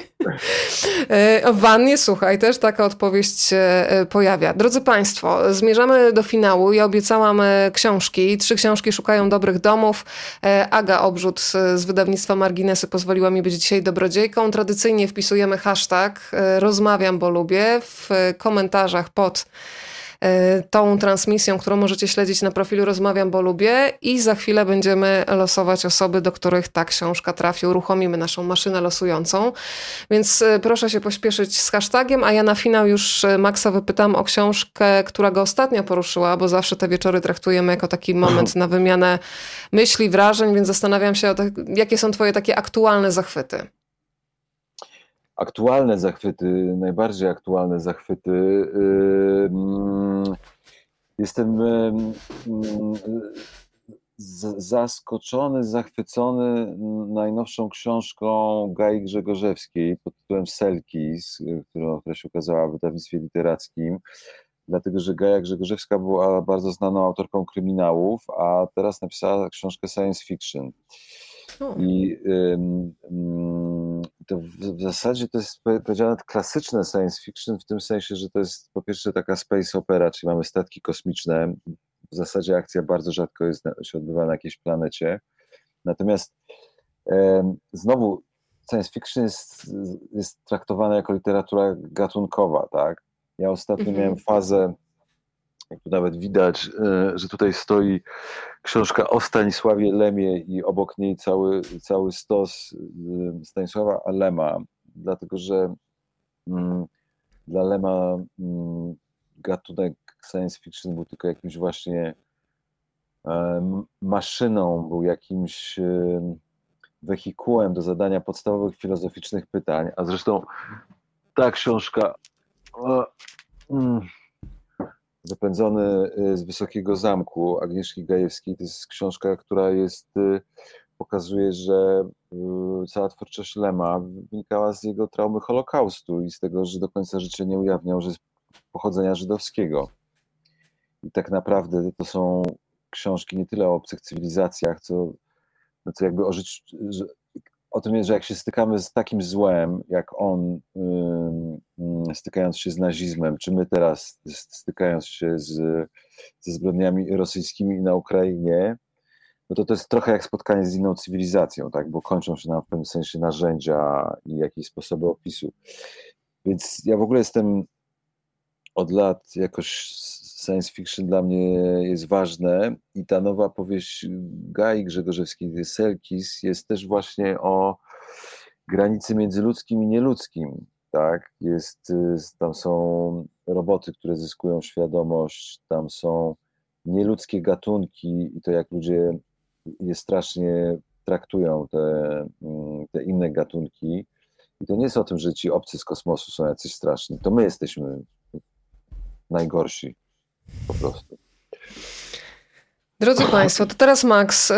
E, wannie, słuchaj, też taka odpowiedź się e, pojawia. Drodzy Państwo, zmierzamy do finału. Ja obiecałam e, książki. Trzy książki szukają dobrych domów. E, Aga Obrzut z wydawnictwa Marginesy pozwoliła mi być dzisiaj dobrodziejką. Tradycyjnie wpisujemy hashtag e, rozmawiam, bo lubię w komentarzach pod tą transmisją, którą możecie śledzić na profilu Rozmawiam, bo lubię i za chwilę będziemy losować osoby, do których ta książka trafi. Uruchomimy naszą maszynę losującą, więc e, proszę się pośpieszyć z hashtagiem, a ja na finał już e, Maxa wypytam o książkę, która go ostatnio poruszyła, bo zawsze te wieczory traktujemy jako taki moment na wymianę myśli, wrażeń, więc zastanawiam się, jakie są twoje takie aktualne zachwyty aktualne zachwyty, najbardziej aktualne zachwyty. Jestem zaskoczony, zachwycony najnowszą książką Gai Grzegorzewskiej pod tytułem Selkis, która się ukazała w wydawnictwie literackim dlatego że Gaja Grzegorzewska była bardzo znaną autorką kryminałów, a teraz napisała książkę science fiction. I to w, zasadzie to jest powiedziane klasyczne science fiction w tym sensie, że to jest po pierwsze taka space opera, czyli mamy statki kosmiczne. W zasadzie akcja bardzo rzadko jest, się odbywa na jakiejś planecie. Natomiast znowu science fiction jest, jest traktowana jako literatura gatunkowa, tak? Ja ostatnio mhm. miałem fazę tu nawet widać, e, że tutaj stoi książka o Stanisławie Lemie i obok niej cały, cały stos e, Stanisława Lema, dlatego że mm, dla Lema mm, gatunek science fiction był tylko jakimś właśnie e, maszyną, był jakimś wehikułem do zadania podstawowych filozoficznych pytań, a zresztą ta książka mm, Zapędzony y, z Wysokiego Zamku Agnieszki Gajewskiej to jest książka, która jest, y, pokazuje, że y, cała twórczość Lema wynikała z jego traumy Holokaustu i z tego, że do końca życia nie ujawniał, że jest pochodzenia żydowskiego. I tak naprawdę to są książki nie tyle o obcych cywilizacjach, co, no co jakby o życiu, o tym jest, że jak się stykamy z takim złem, jak on, stykając się z nazizmem, czy my teraz stykając się z, ze zbrodniami rosyjskimi na Ukrainie, no to to jest trochę jak spotkanie z inną cywilizacją, tak? bo kończą się nam w pewnym sensie narzędzia i jakieś sposoby opisu. Więc ja w ogóle jestem od lat jakoś science fiction dla mnie jest ważne i ta nowa powieść Gai Grzegorzewskiej, Selkis, jest też właśnie o granicy między ludzkim i nieludzkim. Tak? Jest, y, tam są roboty, które zyskują świadomość, tam są nieludzkie gatunki i to jak ludzie je strasznie traktują, te, mm, te inne gatunki. I to nie jest o tym, że ci obcy z kosmosu są jacyś straszni. To my jesteśmy najgorsi po prostu. Drodzy Państwo, to teraz Max, y,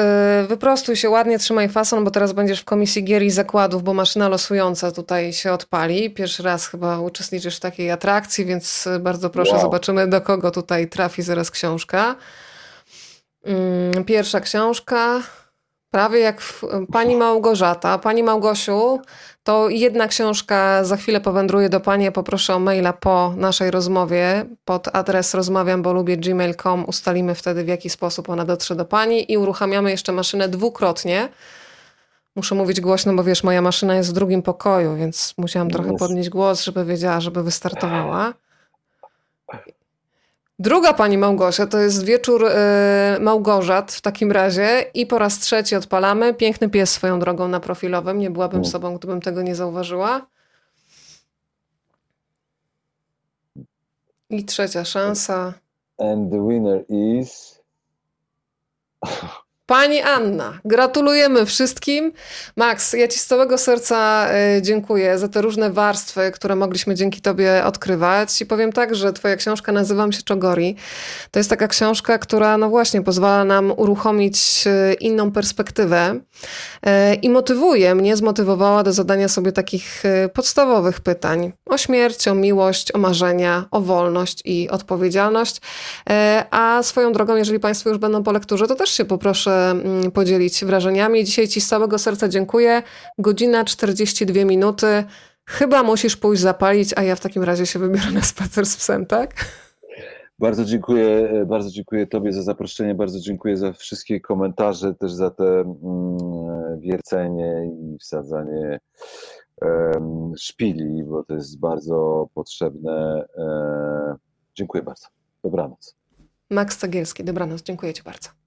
wyprostuj się ładnie, trzymaj fason, bo teraz będziesz w komisji gier i zakładów, bo maszyna losująca tutaj się odpali. Pierwszy raz chyba uczestniczysz w takiej atrakcji, więc bardzo proszę, wow. zobaczymy do kogo tutaj trafi zaraz książka. Mm, pierwsza książka, prawie jak pani Małgorzata. Pani Małgosiu, to jedna książka za chwilę powędruje do Pani. Ja poproszę o maila po naszej rozmowie pod adres rozmawiam, bo lubię gmail.com. Ustalimy wtedy, w jaki sposób ona dotrze do Pani i uruchamiamy jeszcze maszynę dwukrotnie. Muszę mówić głośno, bo wiesz, moja maszyna jest w drugim pokoju, więc musiałam trochę podnieść głos, żeby wiedziała, żeby wystartowała. Druga pani Małgosia to jest wieczór y, Małgorzat w takim razie i po raz trzeci odpalamy. Piękny pies swoją drogą na profilowym. Nie byłabym mm. sobą, gdybym tego nie zauważyła. I trzecia szansa. And the winner is. Pani Anna, gratulujemy wszystkim. Max, ja Ci z całego serca e, dziękuję za te różne warstwy, które mogliśmy dzięki Tobie odkrywać. I powiem tak, że Twoja książka Nazywam się Czogori. To jest taka książka, która no właśnie pozwala nam uruchomić e, inną perspektywę e, i motywuje mnie, zmotywowała do zadania sobie takich podstawowych pytań o śmierć, o miłość, o marzenia, o wolność i odpowiedzialność. A swoją drogą, jeżeli Państwo już będą po lekturze, to też się poproszę podzielić wrażeniami. Dzisiaj Ci z całego serca dziękuję. Godzina 42 minuty. Chyba musisz pójść zapalić, a ja w takim razie się wybiorę na spacer z psem, tak? Bardzo dziękuję, bardzo dziękuję Tobie za zaproszenie, bardzo dziękuję za wszystkie komentarze, też za te mm, wiercenie i wsadzanie szpili, bo to jest bardzo potrzebne. E, dziękuję bardzo. Dobranoc. Max Cagielski, dobranoc. Dziękuję Ci bardzo.